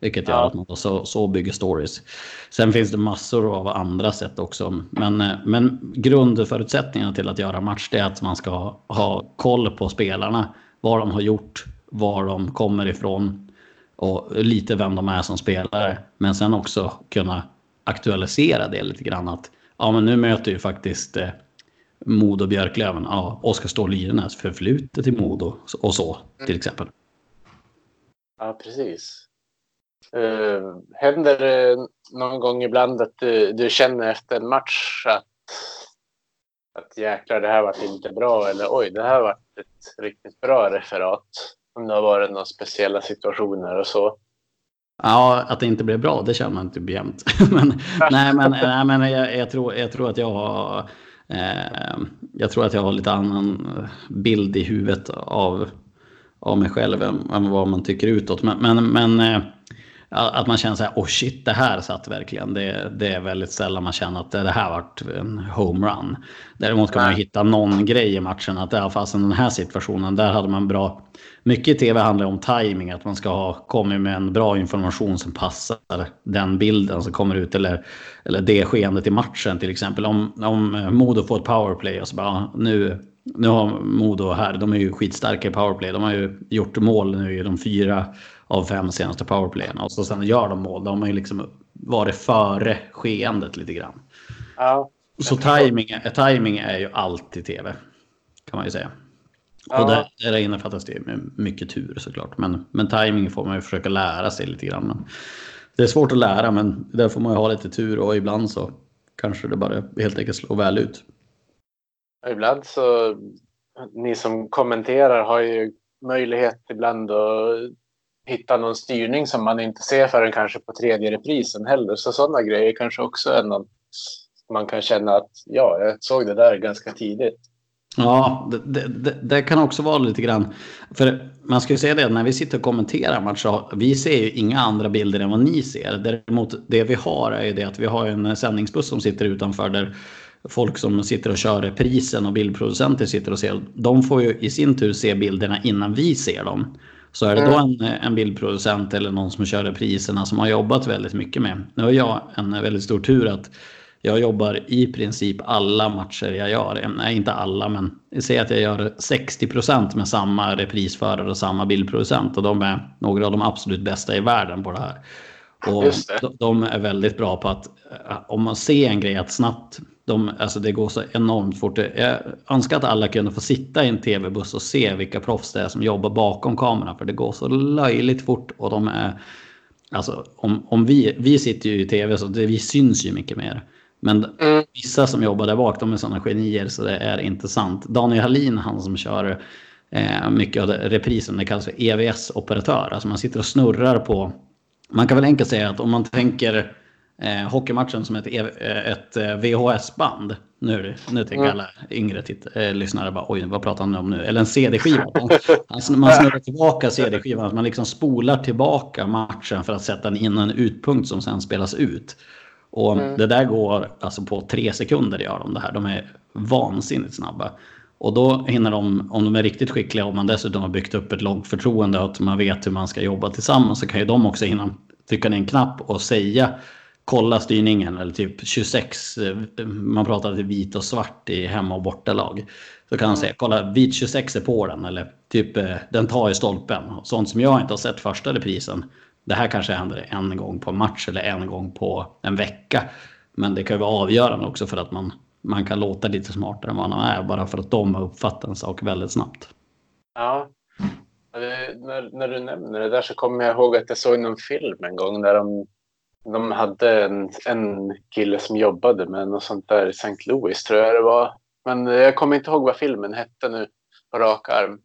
Vilket gör Ja. att man då så, så bygger stories. Sen finns det massor av andra sätt också. Men, eh, men grundförutsättningarna till att göra match det är att man ska ha, koll på spelarna. Vad de har gjort, var de kommer ifrån och lite vem de är som spelare. Men sen också kunna aktualisera det lite grann. Att ja, men nu möter ju faktiskt eh, Modo Björklöven. Ja, Oskar Ståhl Lyrenäs förflutet i Modo och så till exempel. Ja, precis. Uh, händer det någon gång ibland att du, du, känner efter en match att, att jäklar, det här var inte bra eller oj, det här var ett riktigt bra referat? Om det har varit några speciella situationer och så. Ja, att det inte blev bra, det känner man inte jämt. *laughs* men, nej, men, nej, men jag, jag, tror, jag tror att jag har eh, jag tror att jag har lite annan bild i huvudet av, av mig själv än, än vad man tycker utåt. Men, men, men eh, att man känner så här, oh shit, det här satt verkligen. Det, det är väldigt sällan man känner att det här varit en homerun. Däremot kan man hitta någon grej i matchen att ja, fast den här situationen, där hade man bra. Mycket i tv handlar om timing, att man ska ha kommit med en bra information som passar den bilden som kommer ut eller, eller det skeendet i matchen till exempel. Om, om Modo får ett powerplay och så bara nu nu har Modo här, de är ju skitstarka i powerplay. De har ju gjort mål nu i de fyra av fem senaste powerplayerna. Och så sen gör de mål. De har ju liksom varit före skeendet lite grann. Ja. Så timing, timing är ju alltid tv. Kan man ju säga. Ja. Och där, där innefattas det med mycket tur såklart. Men, men timing får man ju försöka lära sig lite grann. Det är svårt att lära men där får man ju ha lite tur och ibland så kanske det bara helt enkelt slår väl ut. Ibland så, ni som kommenterar har ju möjlighet ibland att hitta någon styrning som man inte ser förrän kanske på tredje reprisen heller. Så sådana grejer kanske också är något man kan känna att ja, jag såg det där ganska tidigt. Ja, det, det, det, kan också vara lite grann. För man ska ju säga det, när vi sitter och kommenterar match så vi ser ju inga andra bilder än vad ni ser. Däremot det vi har är ju det att vi har en sändningsbuss som sitter utanför där folk som sitter och kör reprisen och bildproducenter sitter och ser. De får ju i sin tur se bilderna innan vi ser dem. Så är det då mm. en, en bildproducent eller någon som kör repriserna som har jobbat väldigt mycket med. Nu har jag en väldigt stor tur att jag jobbar i princip alla matcher jag gör. Nej, inte alla, men säger att jag gör 60% med samma reprisförare och samma bildproducent. Och de är några av de absolut bästa i världen på det här. Och de, de är väldigt bra på att eh, om man ser en grej att snabbt de, alltså det går så enormt fort. Jag önskar att alla kunde få sitta i en tv-buss och se vilka proffs det är som jobbar bakom kameran. För det går så löjligt fort och de är... Alltså om, om vi, vi sitter ju i tv så det, vi syns ju mycket mer. Men mm. vissa som jobbar där bak, de är sådana genier så det är inte sant. Daniel Hallin, han som kör eh, mycket av det, reprisen, det kallas för EVS-operatör. Alltså man sitter och snurrar på... Man kan väl enkelt säga att om man tänker eh, hockeymatchen som ett, eh, ett eh, VHS-band. Nu, nu tänker mm. alla yngre titt, eh, lyssnare bara oj, vad pratar han om nu? Eller en CD-skiva. Man, *laughs* man snurrar tillbaka CD-skivan, man liksom spolar tillbaka matchen för att sätta in en utpunkt som sen spelas ut. Och mm. det där går alltså på tre sekunder gör de det här. De är vansinnigt snabba. Och då hinner de, om de är riktigt skickliga, om man dessutom har byggt upp ett långt förtroende och att man vet hur man ska jobba tillsammans så kan ju de också hinna trycka ner en knapp och säga kolla styrningen eller typ 26. Eh, man pratar till vit och svart i hemma och bortalag. Så kan man säga kolla vit 26 är på den eller typ eh, den tar i stolpen. Sånt som jag inte har sett första reprisen. Det här kanske händer en gång på en match eller en gång på en vecka. Men det kan ju vara avgörande också för att man, man kan låta lite smartare än vad man är bara för att de har uppfattat en sak väldigt snabbt. Ja, när, när du nämner det där så kommer jag ihåg att jag såg någon film en gång där de de hade en, en kille som jobbade med något sånt där i St. Louis tror jag det var. Men jag kommer inte ihåg vad filmen hette nu på rak arm.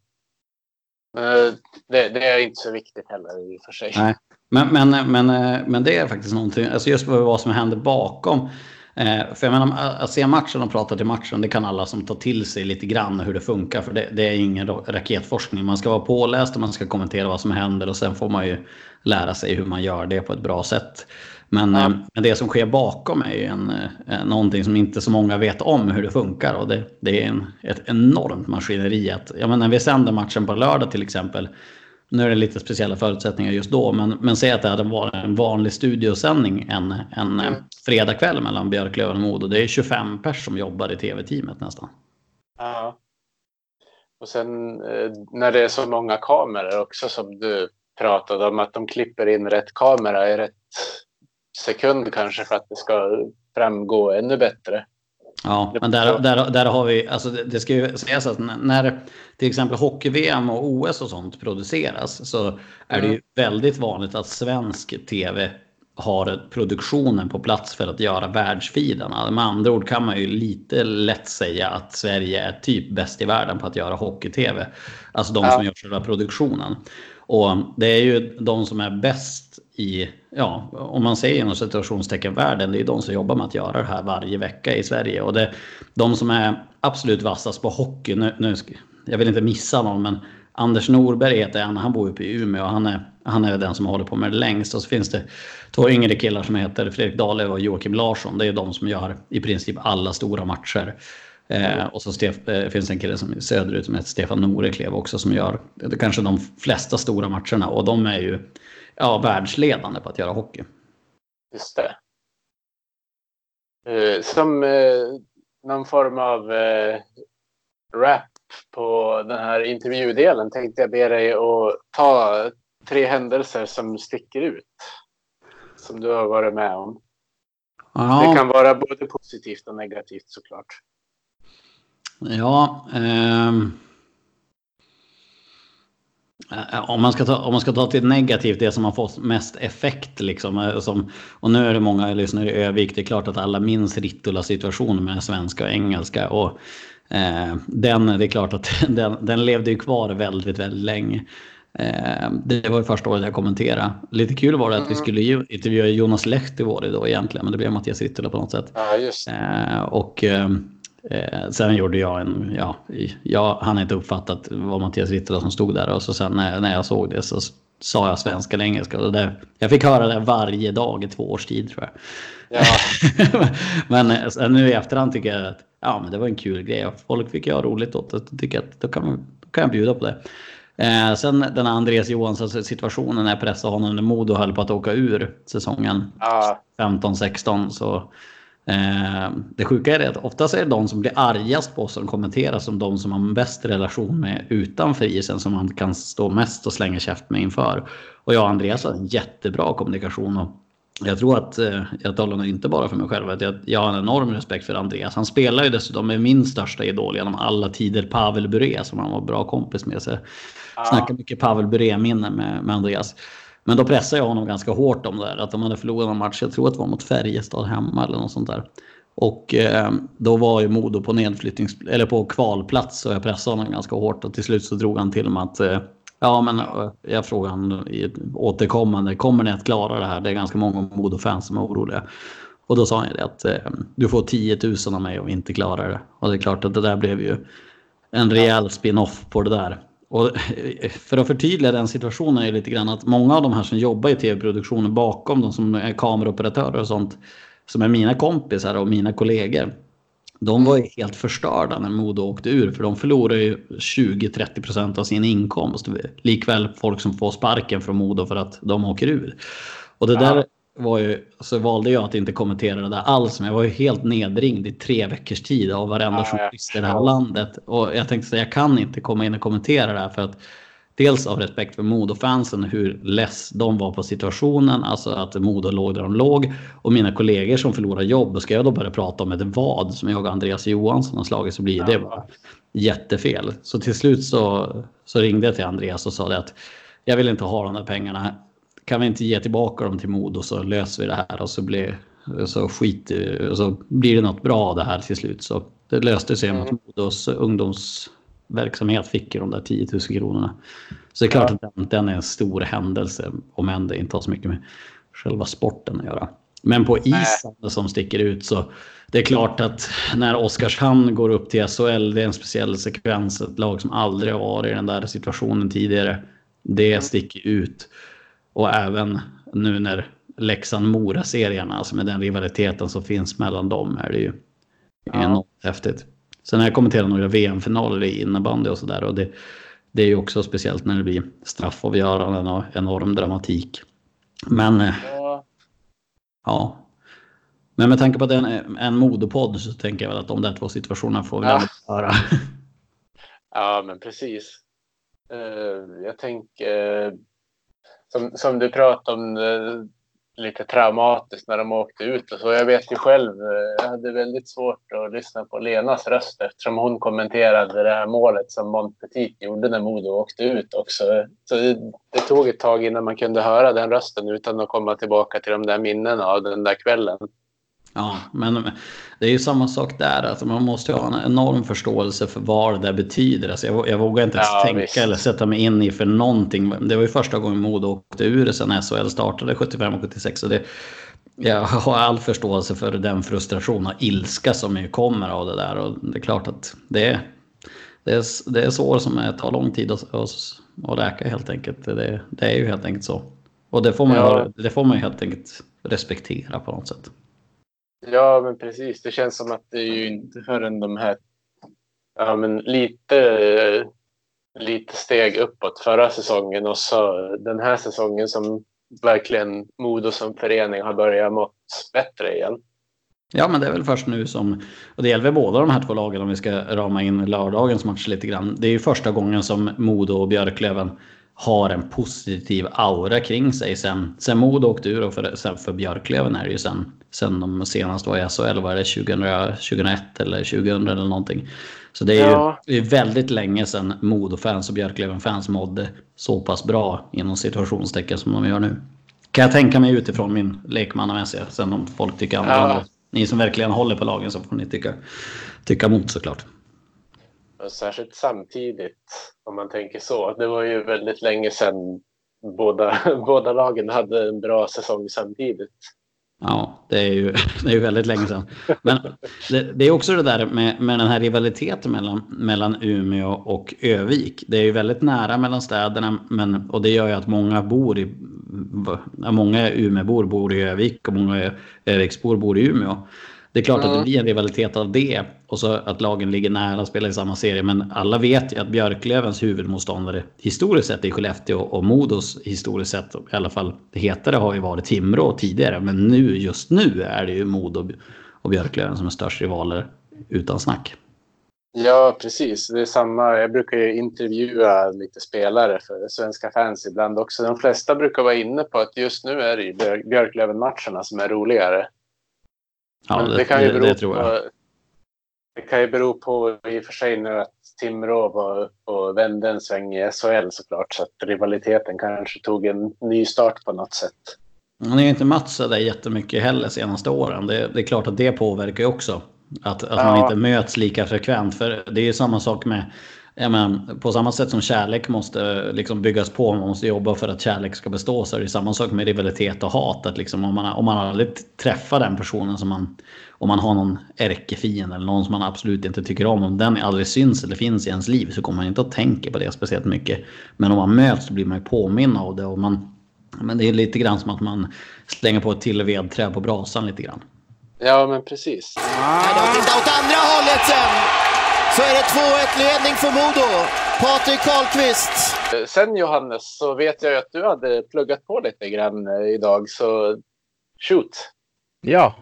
Men eh, det, det är inte så viktigt heller i och för sig. Nej. Men, men, eh, men, eh, men det är faktiskt någonting, alltså just vad som händer bakom. Eh, för jag menar, att se matchen och prata till matchen, det kan alla som tar till sig lite grann hur det funkar. För det, det är ingen raketforskning. Man ska vara påläst och man ska kommentera vad som händer och sen får man ju lära sig hur man gör det på ett bra sätt. Men, ja. Eh, men det som sker bakom är ju en, eh, någonting som inte så många vet om hur det funkar. Och det, det är en, ett enormt maskineri. Att, ja, men när vi sänder matchen på lördag till exempel. Nu är det lite speciella förutsättningar just då. Men, men säg att det hade varit en vanlig studiosändning en, en mm. fredagkväll mellan Björklöven och Modo. Det är 25 pers som jobbar i tv-teamet nästan. Ja. Och sen eh, när det är så många kameror också som du pratade om. Att de klipper in rätt kamera i rätt sekund kanske för att det ska framgå ännu bättre. Ja, men där, där, där har vi, alltså det, det ska ju sägas att när till exempel hockey-VM och OS och sånt produceras så är det ju väldigt vanligt att svensk tv har produktionen på plats för att göra världsfiderna. Med andra ord kan man ju lite lätt säga att Sverige är typ bäst i världen på att göra hockey-tv. Alltså de Ja. som gör själva produktionen. Och det är ju de som är bäst i, ja, om man säger inom situationstecken världen, det är de som jobbar med att göra det här varje vecka i Sverige. Och det, de som är absolut vassast på hockey, nu, nu jag vill inte missa någon, men Anders Norberg heter han. han bor uppe i Umeå och han är, han är den som håller på med det längst. Och så finns det två yngre killar som heter Fredrik Dahlöf och Joakim Larsson. Det är de som gör i princip alla stora matcher. Eh, och så Stef, eh, finns det en kille som är söderut som heter Stefan Noreklev också som gör det, kanske de flesta stora matcherna. Och de är ju ja, världsledande på att göra hockey. Just det. Eh, som eh, någon form av eh, rap på den här intervjudelen tänkte jag be dig att ta tre händelser som sticker ut. Som du har varit med om. Ja. Det kan vara både positivt och negativt såklart. Ja. ehm. Eh, Om man, ska ta, om man ska ta till negativt, det som har fått mest effekt. Liksom, eh, som, och nu är det många lyssnare i Övik. Det är klart att alla minns Rittula-situationen med svenska och engelska. Och, eh, den, det är klart att *laughs* den, den levde ju kvar väldigt, väldigt länge. Eh, det var ju första året jag kommenterade. Lite kul var det att vi skulle ju intervjua Jonas Lehtivuori då egentligen. Men det blev Mattias Rittula på något sätt. Ja. Eh, och eh, sen gjorde jag en, ja, jag hann inte uppfattat vad Mattias Rittula som stod där och så sen när, när jag såg det så sa jag svenska eller engelska. Och det, jag fick höra det varje dag i två års tid tror jag. Ja, *laughs* men eh, sen nu i efterhand tycker jag att ja, men det var en kul grej och folk fick göra roligt åt det. Tycker att då kan, man, då kan jag bjuda på det. Eh, sen den här Andreas Johansson situationen när jag pressade honom när Modo höll på att åka ur säsongen ja, 15-16 så det sjuka är det att oftast är det de som blir argast på oss som kommenterar som de som har bäst relation med utanför isen som man kan stå mest och slänga käft med inför. Och jag och Andreas har en jättebra kommunikation och jag tror att, eh, jag talar nog inte bara för mig själv, att jag, jag har en enorm respekt för Andreas. Han spelar ju dessutom med min största idol genom alla tider, Pavel Bure, som han var bra kompis med. Så jag snackar mycket Pavel Bure-minnen med, med Andreas. Men då pressade jag honom ganska hårt om det där. Att de hade förlorat en match, jag tror att det var mot Färjestad hemma eller något sånt där. Och eh, då var ju Modo på nedflyttnings eller på kvalplats och jag pressade honom ganska hårt och till slut så drog han till med att eh, Ja, men eh, jag frågade honom återkommande, kommer ni att klara det här? Det är ganska många Modo-fans som är oroliga. Och då sa han ju det att eh, du får 10 000 av mig om vi inte klarar det. Och det är klart att det där blev ju en rejäl spin-off på det där. Och eh, för att förtydliga den situationen är lite grann att många av de här som jobbar i tv-produktionen bakom, de som är kameraoperatörer och sånt, som är mina kompisar och mina kollegor. De var ju helt förstörda när Modo åkte ur för de förlorar ju 20-30% av sin inkomst. Likväl folk som får sparken från Modo för att de åker ur. Och det Ja. där var ju, så valde jag att inte kommentera det där alls. Men jag var ju helt nedringd i tre veckors tid av varenda Ja, journalist i det här landet. Och jag tänkte säga, jag kan inte komma in och kommentera det här för att Dels av respekt för Modo-fansen, hur less de var på situationen, alltså att Modo låg där de låg. Och mina kollegor som förlorar jobb, ska jag då börja prata om ett vad som jag och Andreas Johansson har slagit så blir det bara jättefel. Så till slut så, så ringde jag till Andreas och sa det att jag vill inte ha de där pengarna. Kan vi inte ge tillbaka dem till Modo så löser vi det här och så blir, så skit, så blir det något bra av det här till slut. Så det löste sig med att Modos ungdomsverksamhet fick ju de där 10 000 kronorna. Så det är klart att den, den är en stor händelse, om än det inte har så mycket med själva sporten att göra. Men på isen som sticker ut så det är klart att när Oskarshamn går upp till SHL, det är en speciell sekvens, ett lag som aldrig har varit i den där situationen tidigare. Det sticker ut. Och även nu när Leksand-Mora-serierna, alltså med den rivaliteten som finns mellan dem, är det ju enormt häftigt. Sen har jag kommenterat några VM-finaler i innebandy och sådär och det, det är ju också speciellt när det blir straffavgöranden och enorm dramatik. Men eh, ja, ja. Men med tanke på att det är en, en modopodd så tänker jag väl att de där två situationerna får vi Ja. höra. ja, men precis. Eh, jag tänker, som, som du pratade om, eh, lite traumatiskt när de åkte ut och så. Jag vet ju själv, eh, jag hade väldigt svårt att lyssna på Lenas röst eftersom hon kommenterade det här målet som Montpetit gjorde när Modo åkte ut också. Så det, det, tog ett tag innan man kunde höra den rösten utan att komma tillbaka till de där minnena av den där kvällen. Ja, men det är ju samma sak där. Alltså man måste ha en enorm förståelse för vad det där betyder. Alltså jag, jag vågar inte ens ja, tänka visst. eller sätta mig in i för någonting. Det var ju första gången Modo åkte ur sen SHL startade 75 och 76. Och det, jag har all förståelse för den frustration och ilska som ju kommer av det där. Och det är klart att det är, det är, det är sår som tar lång tid att, att, att läka helt enkelt. Det, det är ju helt enkelt så. Och det får man, ja. det får man ju helt enkelt respektera på något sätt. Ja, men precis. Det känns som att det är ju inte förrän de här ja, men lite, lite steg uppåt förra säsongen och så den här säsongen som verkligen Modo som förening har börjat mått bättre igen. Ja, men det är väl först nu som, och det gäller båda de här två lagen om vi ska rama in lördagens match lite grann. Det är ju första gången som Modo och Björklöven har en positiv aura kring sig sen, sen Modo åkte ur och för, sen för Björklöven är det ju sen, sen de senast var i SHL, var det 2000, 2001 eller 2000 eller någonting. Så det är ja. ju det är väldigt länge sedan Modo-fans och Björklöven-fans mådde så pass bra inom situationstecken som de gör nu. Kan jag tänka mig utifrån min lekmannamässiga. Sen om folk tycker annorlunda. Ja. Ni som verkligen håller på lagen så får ni tycka, tycka emot såklart. Särskilt samtidigt, om man tänker så. Det var ju väldigt länge sedan båda, *laughs* båda lagen hade en bra säsong samtidigt. Ja, det är ju, *laughs* det är ju väldigt länge sedan. Men det, det, är också det där med, med den här rivaliteten mellan, mellan Umeå och Övik. Det är ju väldigt nära mellan städerna men, och det gör ju att många bor i... Många Umeåbor bor i Övik och många Öviksbor bor i Umeå. Det är klart mm. att det blir en rivalitet av det och så att lagen ligger nära och spelar i samma serie. Men alla vet ju att Björklövens huvudmotståndare historiskt sett är Skellefteå och Modos historiskt sett, i alla fall det hetare har ju varit Timrå tidigare. Men nu, just nu är det ju Modo och Björklöven som är störst rivaler utan snack. Ja, precis. Det är samma. Jag brukar ju intervjua lite spelare för svenska fans ibland också. De flesta brukar vara inne på att just nu är det Björklöven-matcherna som är roligare. Ja, det, det, kan ju bero det, jag. På, det kan ju bero på i och för sig nu att Timrå var uppe och vände en sväng i SHL såklart. Så att rivaliteten kanske tog en ny start på något sätt. Han har ju inte matchat där jättemycket heller senaste åren. Det, det är klart att det påverkar ju också. Att, att ja. man inte möts lika frekvent. För det är ju samma sak med ja, men, på samma sätt som kärlek måste liksom byggas på, man måste jobba för att kärlek ska bestå, så är det samma sak med rivalitet och hat. Att liksom, om, man, om man aldrig träffar den personen som man... Om man har någon ärkefiende eller någon som man absolut inte tycker om, om den aldrig syns eller finns i ens liv så kommer man inte att tänka på det speciellt mycket. Men om man möts så blir man ju påminna av det. Och man, men det är lite grann som att man slänger på ett till vedträ på brasan lite grann. Ja, men precis. Ah. Titta åt andra hållet sen! Så är det 2-1 ledning för Modo. Patrik Karlqvist. Sen Johannes så vet jag att du hade pluggat på lite grann eh, idag, så shoot. Ja,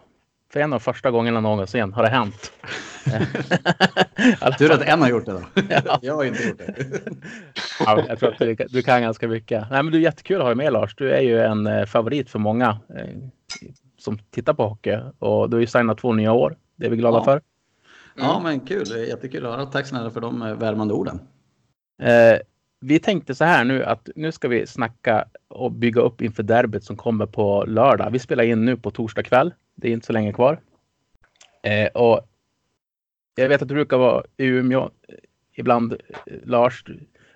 för en av första gångerna någonsin har det hänt. *laughs* Tur att en har gjort det då. Ja. Jag har inte gjort det. ja, jag tror att du, du, kan ganska mycket. Nej, men du är jättekul att ha dig med Lars. Du är ju en eh, favorit för många eh, som tittar på hockey och du har ju signat två nya år. Det är vi glada ja. för. Mm. Ja, men kul. Jättekul att höra. Tack snälla för de eh, värmande orden. Eh, vi tänkte så här nu att nu ska vi snacka och bygga upp inför derbyt som kommer på lördag. Vi spelar in nu på torsdag kväll. Det är inte så länge kvar. Eh, och jag vet att du brukar vara i Umeå ibland, Lars.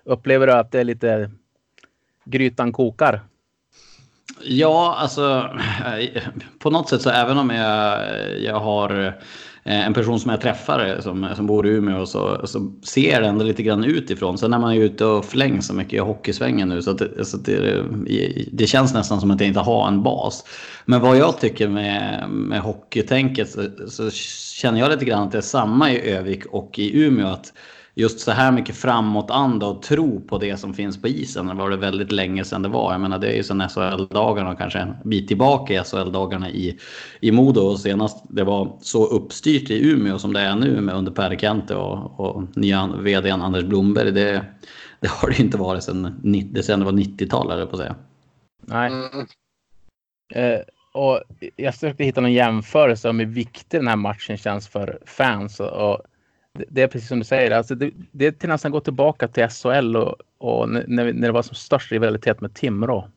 Upplever du att det är lite grytan kokar? Ja, alltså på något sätt så även om jag, jag har Eh, Eh, en person som jag träffar eh, som, som bor i Umeå så, så ser det ändå lite grann utifrån. Sen när man är ute och flängs så mycket i hockeysvängen nu så, att, så att det, det, känns nästan som att jag inte har en bas. Men vad jag tycker med, med hockeytänket så, så känner jag lite grann att det är samma i Övik och i Umeå. Att just så här mycket framåtanda och tro på det som finns på isen. Det var det väldigt länge sedan det var. Jag menar det är ju sen SHL-dagarna och kanske en bit tillbaka i SHL-dagarna i, i Modo. Och senast det var så uppstyrt i Umeå som det är nu med under Per Kente och, och nya vdn Anders Blomberg. Det, det har det inte varit sedan, det, sedan det var 90-tal, på att säga. Nej. Mm. Eh, och jag försökte hitta någon jämförelse om hur viktig den här matchen känns för fans. Och, och det, är precis som du säger, alltså det, det är till nästan gå tillbaka till SHL och, och när, när det var som störst rivalitet med Timrå.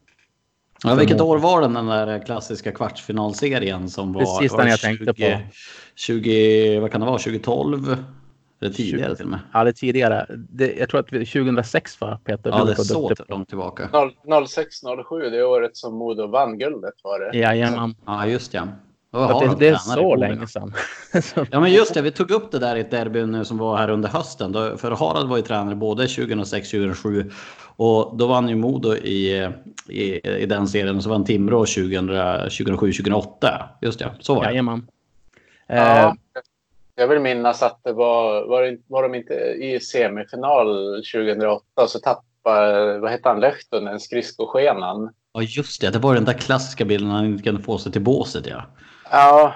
Ja, vilket år var den, den där klassiska kvartsfinalserien som var? Precis den jag tänkte på. 20, vad kan det vara, 2012? Eller tidigare till och med. Ja, det tidigare. Det, jag tror att 2006 var Peter. Ja, det är så långt tillbaka. 06-07, det året som Modo vann guldet var det. Jajamän. Ja, just ja. Att det, det är så länge sedan. *laughs* Ja, men just det. Vi tog upp det där i ett derby nu som var här under hösten. Då, för Harald var ju tränare både 2006 2007 och då vann ju Modo i, i, i den serien och så vann Timrå 2007 2008. Just det, så var det. Jajamän. Ja, jag vill minnas att det var, var, det, var de inte i semifinal 2008 så tappade, vad hette han, Lehtonen, skridskoskenan. Ja, just det. Det var den där klassiska bilden han inte kunde få sig till båset. Ja. Ja,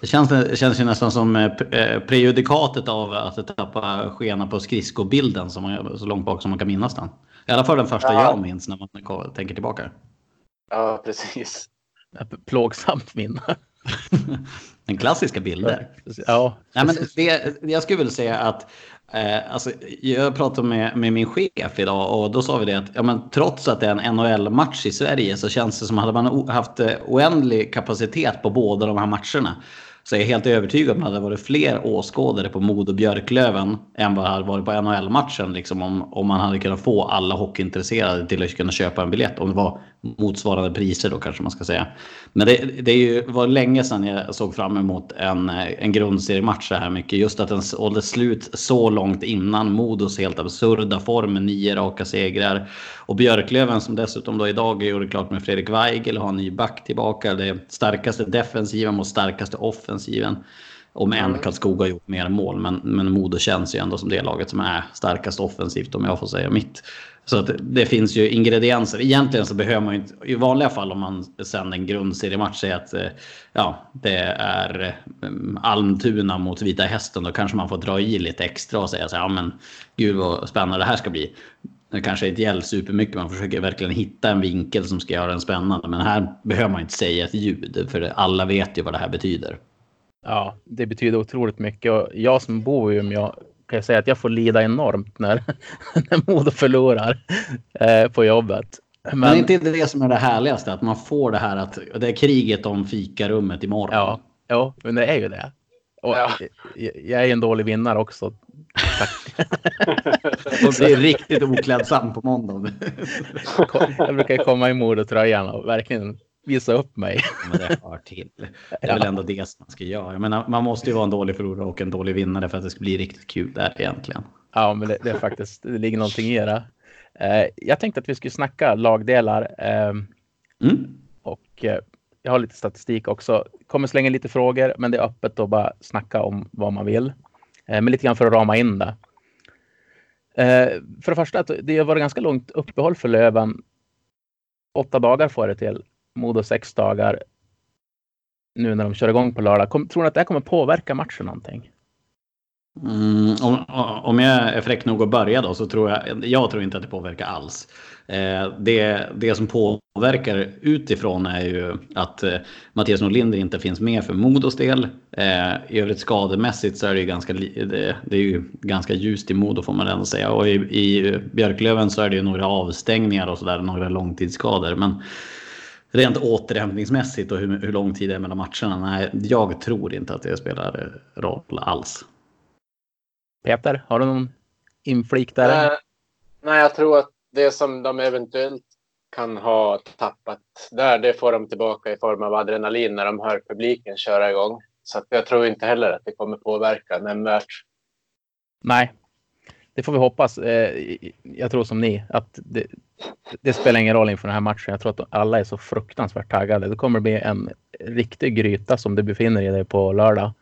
Det känns, det känns ju nästan som eh, eh, prejudikatet av att tappa skena på skridskobilden som man, så långt bak som man kan minnas den. I alla fall den första Ja. jag minns när man tänker tillbaka. ja precis. plågsamt minne. *laughs* Den klassiska bilder. Ja, Nej, men det, jag skulle vilja säga att eh, alltså, jag pratade med, med min chef idag och då sa vi det att ja, men trots att det är en NHL-match i Sverige så känns det som att hade man haft eh, oändlig kapacitet på båda de här matcherna så är jag helt övertygad om att det hade varit fler åskådare på Modo Björklöven än vad det hade varit på NHL-matchen. Liksom, om, om man hade kunnat få alla hockeyintresserade till att kunna köpa en biljett. Om det var motsvarande priser då kanske man ska säga. Men det, det är ju, var länge sedan jag såg fram emot en, en grundseriematch så här mycket. Just att den håller slut så långt innan Modos helt absurda form med nio raka segrar. Och Björklöven som dessutom då idag gjorde klart med Fredrik Weigel och har en ny back tillbaka. Det starkaste defensiven mot starkaste offensiven. Om än Karlskoga har gjort mer mål, men, men Modo känns ju ändå som det laget som är starkast offensivt om jag får säga mitt. Så att det finns ju ingredienser. Egentligen så behöver man ju inte, i vanliga fall om man sänder en grundseriematch, säger att eh, ja, det är eh, Almtuna mot Vita Hästen, då kanske man får dra i lite extra och säga så här, ja men gud vad spännande det här ska bli. Det kanske inte gäller supermycket, man försöker verkligen hitta en vinkel som ska göra den spännande. Men här behöver man inte säga ett ljud, för alla vet ju vad det här betyder. Ja, det betyder otroligt mycket. Och jag som bor i Umeå kan jag säga att jag får lida enormt när, *laughs* när Modo förlorar eh, på jobbet. Men, Men, inte det det som är det härligaste, att man får det här att det är kriget om fikarummet imorgon. ja, ja, men det är ju det. Och Ja. jag, är en dålig vinnare också. Och *laughs* blir riktigt oklädsam på måndag. Jag brukar komma i Modo-tröjan och verkligen visa upp mig. Men det hör till. *laughs* Det är väl ändå det som man ska göra. Jag menar, man måste ju vara en dålig förlorare och en dålig vinnare för att det ska bli riktigt kul där egentligen. Ja, men det, det är faktiskt, det ligger någonting i det. Eh, jag tänkte att vi skulle snacka lagdelar. Eh, Mm. Och eh, jag har lite statistik också. Kommer slänga lite frågor, men det är öppet att bara snacka om vad man vill. Eh, men lite grann för att rama in det. För det första, det har varit ganska långt uppehåll för Löven. Åtta dagar får det till. Modo sex dagar. Nu när de kör igång på lördag. Kom, tror ni att det här kommer påverka matchen någonting? Mm, om, om jag är fräck nog att börja då så tror jag, jag tror inte att det påverkar alls. Eh, det, det som påverkar utifrån är ju att eh, Mattias Norlinder inte finns med för Modos del. Eh, I övrigt skademässigt så är det ju ganska, det, det är ju ganska ljust i Modo får man ändå säga. Och i, i Björklöven så är det ju några avstängningar och sådär, några långtidsskador. Men rent återhämtningsmässigt och hur, hur lång tid det är mellan matcherna, nej, jag tror inte att det spelar roll alls. Peter, har du någon inflik där? Eh, nej, jag tror att det som de eventuellt kan ha tappat där, det får de tillbaka i form av adrenalin när de hör publiken köra igång. Så jag tror inte heller att det kommer påverka nämnvärt. Nej, det får vi hoppas. Eh, jag tror som ni att det, det spelar ingen roll inför den här matchen. Jag tror att alla är så fruktansvärt taggade. Det kommer bli en riktig gryta som du befinner i dig på lördag.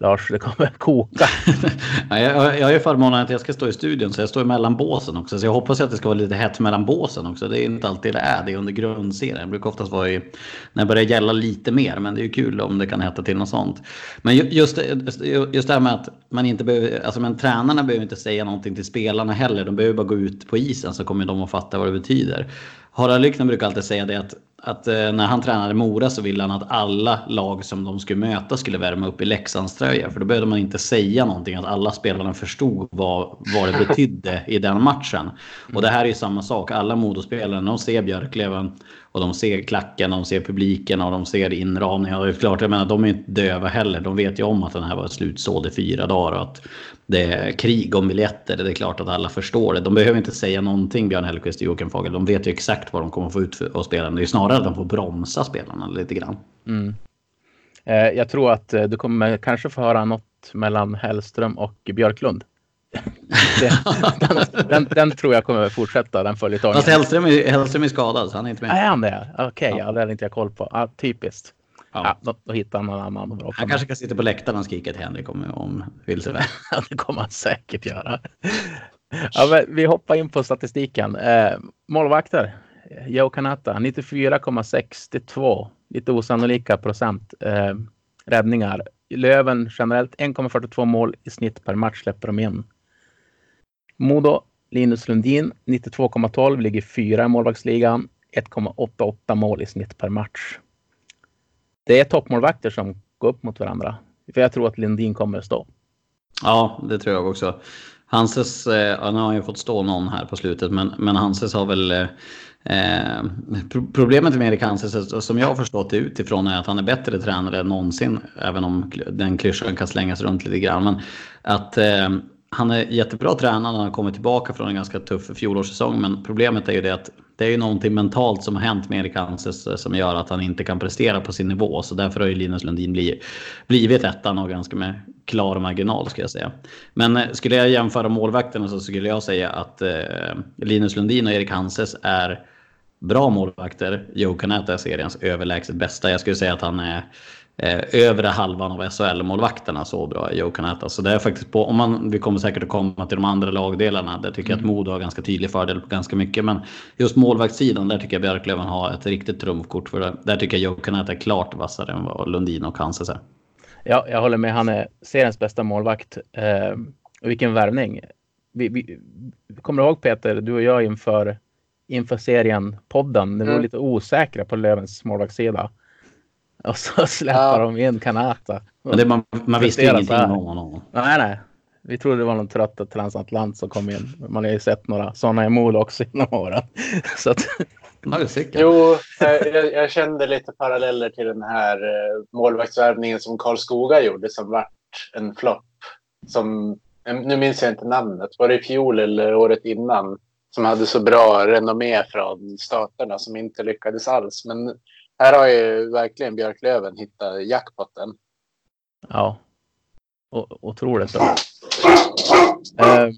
Lars, det kommer koka. *laughs* Jag, jag har ju förmånen att jag ska stå i studion så jag står mellan båsen också. Så jag hoppas att det ska vara lite hett mellan båsen också. Det är inte alltid det är det under grundserien. Det brukar oftast vara i, när det börjar gälla lite mer. Men det är ju kul om det kan hetta till något sånt. Men just, det- just det här med att man inte behöver, alltså men tränarna behöver inte säga någonting till spelarna heller. De behöver bara gå ut på isen så kommer de att fatta vad det betyder. Harald Lyckner brukar alltid säga det att att eh, när han tränade Mora så ville han att alla lag som de skulle möta skulle värma upp i Leksandströja. För då behövde man inte säga någonting, att alla spelarna förstod vad, vad det betydde i den matchen. Och det här är ju samma sak. Alla Modospelare, när de ser Björklöven och de ser klacken, de ser publiken och de ser inramningen. Och det är klart, jag menar, de är inte döva heller. De vet ju om att den här var slutsåld i fyra dagar och att det är krig om biljetter. Det är klart att alla förstår det. De behöver inte säga någonting, Björn Hellkvist och Joakim Fagel. De vet ju exakt vad de kommer få ut av spelarna. Det är snarare att de får bromsa spelarna lite grann. Mm. Eh, jag tror att eh, du kommer kanske få höra något mellan Hellström och Björklund. *laughs* den, den, den, tror jag kommer fortsätta, den följetongen. Fast Hellström är, Hellström är skadad, så han är inte med. Är han det? Okej, okay, ja. ja, det hade inte jag koll på. Ja, typiskt. Ja. ja då, då, hittar han någon annan. Han kanske kan sitta på läktaren och skrika till Henrik om, om vilseväg. *laughs* ja, det kommer han säkert göra. Ja, vi hoppar in på statistiken. Eh, målvakter. Joe Kanata 94,62. Lite osannolika procent eh, räddningar. Löven generellt 1,42 mål i snitt per match släpper de in. Modo Linus Lundin 92,12 ligger fyra i målvaktsligan. 1,88 mål i snitt per match. Det är toppmålvakter som går upp mot varandra. För jag tror att Lundin kommer att stå. Ja, det tror jag också. Hanses, eh, nu har han ju fått stå någon här på slutet, men, men Hanses har väl... Eh, eh problemet med Erik Hanses, eh, som jag har förstått det utifrån, är att han är bättre tränare än någonsin. Även om den klyschan kan slängas runt lite grann. Men att eh, han är jättebra tränare när han kommer tillbaka från en ganska tuff fjolårssäsong. Men problemet är ju det att det är ju någonting mentalt som har hänt med Erik Hanses som gör att han inte kan prestera på sin nivå. Så därför har ju Linus Lundin blivit, blivit ettan och ganska med klar marginal ska jag säga. Men eh, skulle jag jämföra målvakterna så skulle jag säga att eh, Linus Lundin och Erik Hanses är bra målvakter. Joe Canetta är seriens överlägset bästa. Jag skulle säga att han är eh, övre halvan av SHL-målvakterna så bra Joe Canetta. Så det är faktiskt på, om man, vi kommer säkert att komma till de andra lagdelarna. Där tycker jag att mm. Modo har ganska tydlig fördel på ganska mycket. Men just målvaktssidan, där tycker jag Björklöven har ett riktigt trumfkort. För det. Där tycker jag Joe är klart vassare än vad Lundin och Hanses är. Ja, jag håller med. Han är seriens bästa målvakt. Eh, vilken värvning. Vi, vi, kommer du ihåg Peter, du och jag inför, inför serien podden, när vi var mm. lite osäkra på Lövens målvaktssida. Och så *laughs* släpper ja. de in Kanata. det, man, man visste ingenting om honom. Nej, nej. Vi trodde det var någon trött transatlant som kom in. Man har ju sett några sådana i mål också inom åren. *laughs* Så att... Jo, jag, jag, kände lite paralleller till den här eh, målvaktsvärvningen som Karl Skoga gjorde som vart en flopp. Som, nu minns jag inte namnet. Var det i fjol eller året innan? Som hade så bra renommé från staterna som inte lyckades alls. Men här har ju verkligen Björklöven hittat jackpotten. Ja. O otroligt bra. Eh,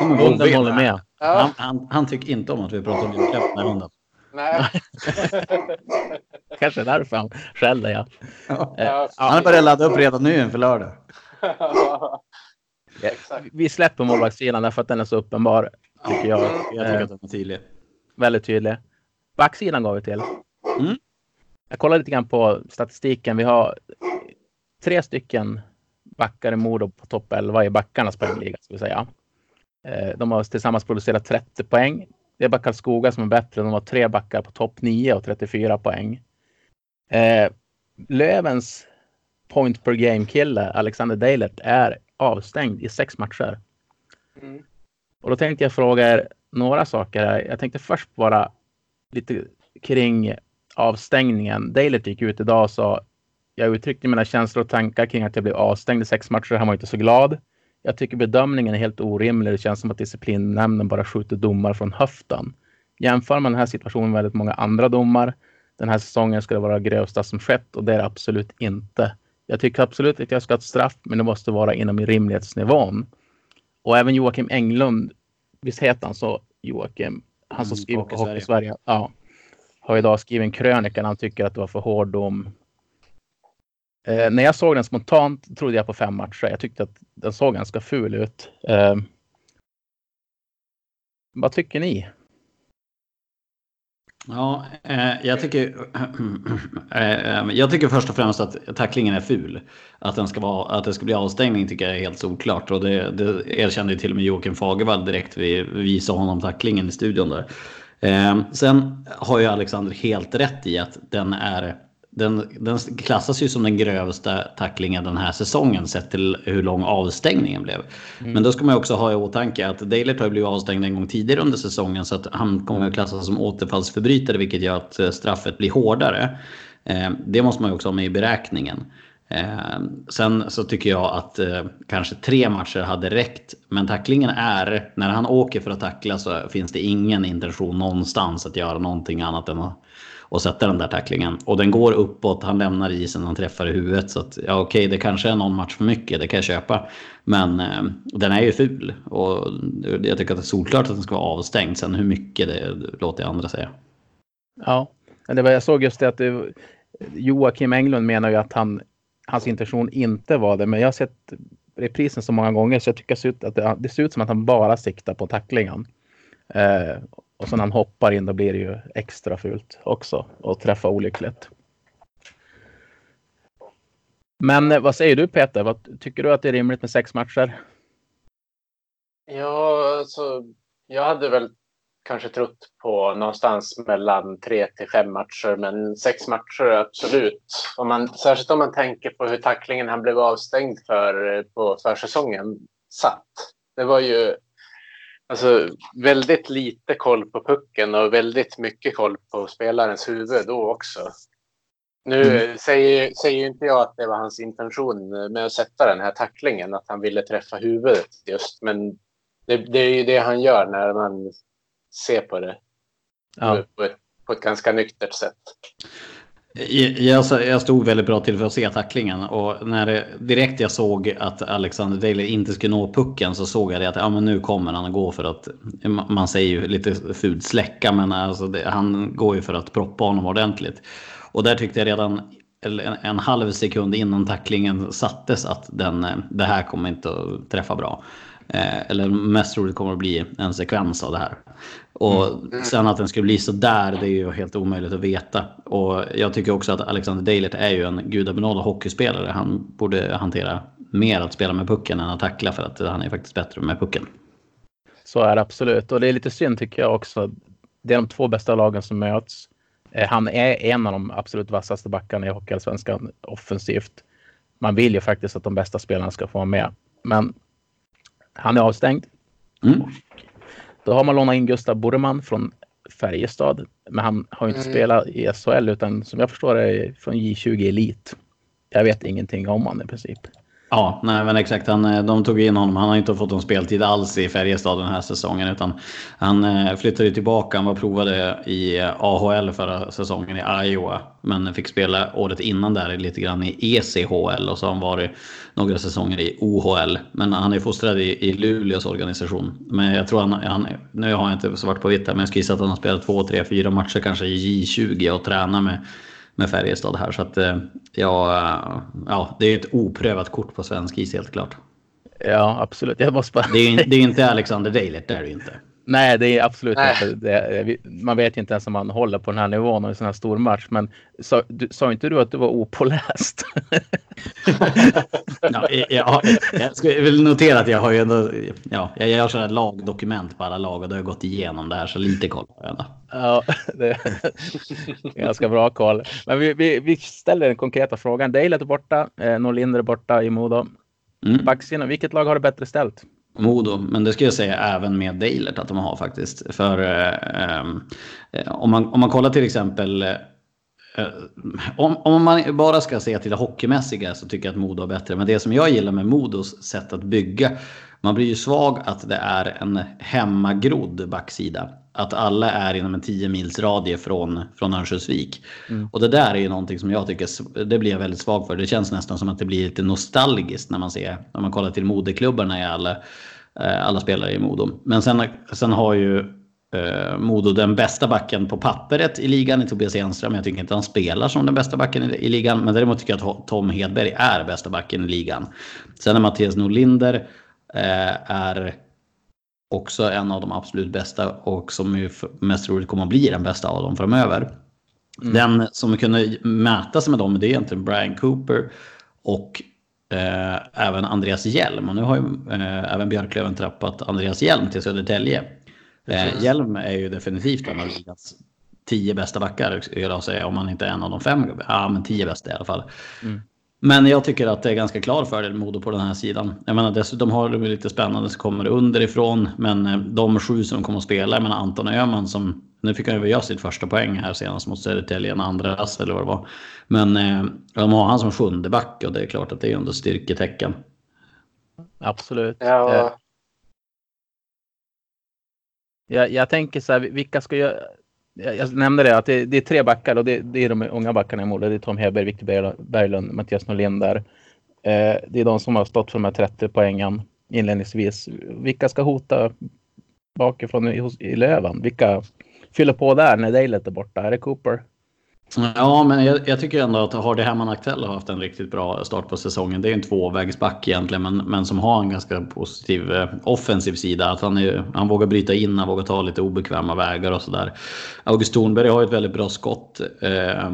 hunden håller med. Ja. Han, han, han, tycker inte om att vi pratar om Björklöven med hunden. Nej. *laughs* Kanske därför han skäller ja. ja. Eh, han är börjat ladda upp redan nu inför lördag. vi släpper målvaktssidan därför att den är så uppenbar. Tycker jag. Jag tycker att den är tydlig. Väldigt tydlig. Backsidan går vi till. Mm. Jag kollar lite grann på statistiken. Vi har tre stycken backar i Modo på topp 11 i backarnas poängliga. Ska vi säga. Eh, de har tillsammans producerat 30 poäng. Det är bara Karlskoga som är bättre. De har tre backar på topp 9 och 34 poäng. Eh, Lövens point per game kille, Alexander Deilert, är avstängd i sex matcher. Mm. Och då tänkte jag fråga er några saker. Här. Jag tänkte först bara lite kring avstängningen. Dalert gick ut idag och sa jag uttryckte mina känslor och tankar kring att jag blev avstängd i sex matcher. Han var inte så glad. Jag tycker bedömningen är helt orimlig. Det känns som att disciplinnämnden bara skjuter domar från höften. Jämför man den här situationen med väldigt många andra domar. Den här säsongen ska det vara grövsta som skett och det är det absolut inte. Jag tycker absolut att jag ska ha ett straff, men det måste vara inom rimlighetsnivån. Och även Joakim Englund, visst heter han så? Joakim, han som mm, skriver på Hockey Sverige. Ja har idag skrivit en krönika när han tycker att det var för hård dom. Eh, när jag såg den spontant trodde jag på fem matcher. Jag tyckte att den såg ganska ful ut. Eh, vad tycker ni? Ja, eh, jag, tycker, *clears throat* eh, eh, jag tycker först och främst att tacklingen är ful. Att, den ska vara, att det ska bli avstängning tycker jag är helt solklart. Och det, det erkände ju till och med Joakim Fagervall direkt. Vi visade honom tacklingen i studion där. Eh, sen har ju Alexander helt rätt i att den är den, den klassas ju som den grövsta tacklingen den här säsongen sett till hur lång avstängningen blev. Mm. Men då ska man också ha i åtanke att Dalert har blivit avstängd en gång tidigare under säsongen så att han kommer att klassas som återfallsförbrytare vilket gör att eh, straffet blir hårdare. Eh, det måste man ju också ha med i beräkningen. Eh, sen så tycker jag att eh, kanske tre matcher hade räckt. Men tacklingen är, när han åker för att tackla så finns det ingen intention någonstans att göra någonting annat än att, att sätta den där tacklingen. Och den går uppåt, han lämnar isen, han träffar i huvudet. Så att, ja okej, det kanske är någon match för mycket, det kan jag köpa. Men eh, den är ju ful. Och jag tycker att det är solklart att den ska vara avstängd. Sen hur mycket, det låter jag andra säga. Ja, det var, jag såg just det att det, Joakim Englund menar ju att han hans intention inte var det. Men jag har sett reprisen så många gånger så jag tycker att det, det ser ut som att han bara siktar på tacklingen. Eh, och så när han hoppar in då blir det ju extra fult också och träffa olyckligt. Men eh, vad säger du Peter? Vad, tycker du att det är rimligt med sex matcher? Ja, alltså, jag hade väl kanske trott på någonstans mellan tre till fem matcher, men sex matcher absolut. Om man, särskilt om man tänker på hur tacklingen han blev avstängd för på försäsongen satt. Det var ju alltså, väldigt lite koll på pucken och väldigt mycket koll på spelarens huvud då också. Nu mm. säger, säger inte jag att det var hans intention med att sätta den här tacklingen, att han ville träffa huvudet just, men det, det är ju det han gör när man se på det ja. på, ett, på ett ganska nyktert sätt. Jag, jag stod väldigt bra till för att se tacklingen och när det, direkt jag såg att Alexander Daly inte skulle nå pucken så såg jag det att ja, men nu kommer han att gå för att man säger ju lite fult släcka men alltså det, han går ju för att proppa honom ordentligt. Och där tyckte jag redan en, en halv sekund innan tacklingen sattes att den, det här kommer inte att träffa bra. Eh, eller mest troligt kommer att bli en sekvens av det här. Och mm. sen att den skulle bli så där, det är ju helt omöjligt att veta. Och jag tycker också att Alexander Dalert är ju en gudabenådad hockeyspelare. Han borde hantera mer att spela med pucken än att tackla för att han är faktiskt bättre med pucken. Så är det absolut. Och det är lite synd tycker jag också. Det är de två bästa lagen som möts. Eh, han är en av de absolut vassaste backarna i Hockeyallsvenskan offensivt. Man vill ju faktiskt att de bästa spelarna ska få vara med. Men han är avstängd. Mm. Då har man lånat in Gustav Borman från Färjestad. Men han har inte mm. spelat i SHL utan som jag förstår är från J20 Elit. Jag vet ingenting om honom i princip. Ja, nej men exakt. Han, eh, de tog in honom. Han har inte fått någon speltid alls i Färjestad den här säsongen. Utan han eh, flyttade tillbaka. Han var provade i eh, AHL förra säsongen i Iowa. Men fick spela året innan där lite grann i ECHL. Och så har han varit några säsonger i OHL. Men han är fostrad i, i Luleås organisation. Men jag tror han, han nu har jag inte svart på vitt här, men jag skulle gissa att han har spelat två, tre, fyra matcher kanske i J20 och tränar med med Färjestad här. Så att eh, ja, ja, det är ett oprövat kort på svensk is helt klart. Ja, absolut. Jag måste bara... det, är, det är inte Alexander Deilert, det är det inte. Nej, det är absolut Nej. inte. Det, man vet inte ens om man håller på den här nivån i en sån här stor match. Men sa, du, sa inte du att du var opåläst? *laughs* ja, jag, jag, jag vill notera att jag har ju ändå, ja, jag gör sådana lagdokument på alla lag och då har jag gått igenom det här så lite koll har jag ändå. Ja, det är ganska bra koll. Men vi, vi, vi ställer den konkreta frågan. Dejlet är borta, eh, Norlinder är borta i Modo. Mm. Backsidan, vilket lag har det bättre ställt? Modo, men det ska jag säga även med Deilert att de har faktiskt. För eh, ehm, eh, om, man, om man kollar till exempel eh, eh, om, om, man bara ska se till det hockeymässiga så tycker jag att Modo är bättre. Men det som jag gillar med Modos sätt att bygga. Man blir ju svag att det är en hemmagrodd backsida. Att alla är inom en 10 mils radie från, från Örnsköldsvik. Mm. Och det där är ju någonting som jag tycker, det blir jag väldigt svag för. Det känns nästan som att det blir lite nostalgiskt när man ser, när man kollar till modeklubbarna i alla, eh, alla spelare i Modo. Men sen, sen har ju eh, Modo den bästa backen på pappret i ligan i Tobias Enström. Jag tycker inte han spelar som den bästa backen i, i ligan. Men däremot tycker jag att Tom Hedberg är bästa backen i ligan. Sen är Mattias Norlinder eh, är också en av de absolut bästa och som ju mest troligt kommer att bli den bästa av dem framöver. Mm. Den som kunde mäta sig med dem det är egentligen Brian Cooper och eh, även Andreas Hjelm. Och nu har ju eh, även Björklöven trappat Andreas Hjelm till Södertälje. Eh, Hjelm är ju definitivt en av ligans tio bästa backar, skulle jag säga, om man inte är en av de fem. Ja, men tio bästa i alla fall. Mm. Men jag tycker att det är ganska klar fördel Modo på den här sidan. Jag menar dessutom har de lite spännande som kommer underifrån. Men eh, de sju som kommer att spela, jag menar Anton Öhman som nu fick han ju göra sitt första poäng här senast mot Södertälje, en andra rass eller vad det var. Men eh, de har han som sjunde back och det är klart att det är ändå styrketecken. Absolut. Ja, Eh, Jag, jag tänker så här, vilka ska jag... Jag nämnde det att det, det är tre backar och det, det är de unga backarna i mål. Det är Tom Heberg, Viktor Berglund, Mattias Norlén där. Eh, det är de som har stått för de här 30 poängen inledningsvis. Vilka ska hota bakifrån i, i Löven? Vilka fyller på där när Dale är borta? Är det Cooper? Ja, men jag, jag tycker ändå att Hardy Hammond Aktell har haft en riktigt bra start på säsongen. Det är en tvåvägsback egentligen, men, men som har en ganska positiv eh, offensiv sida. Att han, är, han vågar bryta in, han vågar ta lite obekväma vägar och sådär. August Thornberg har ju ett väldigt bra skott. Eh,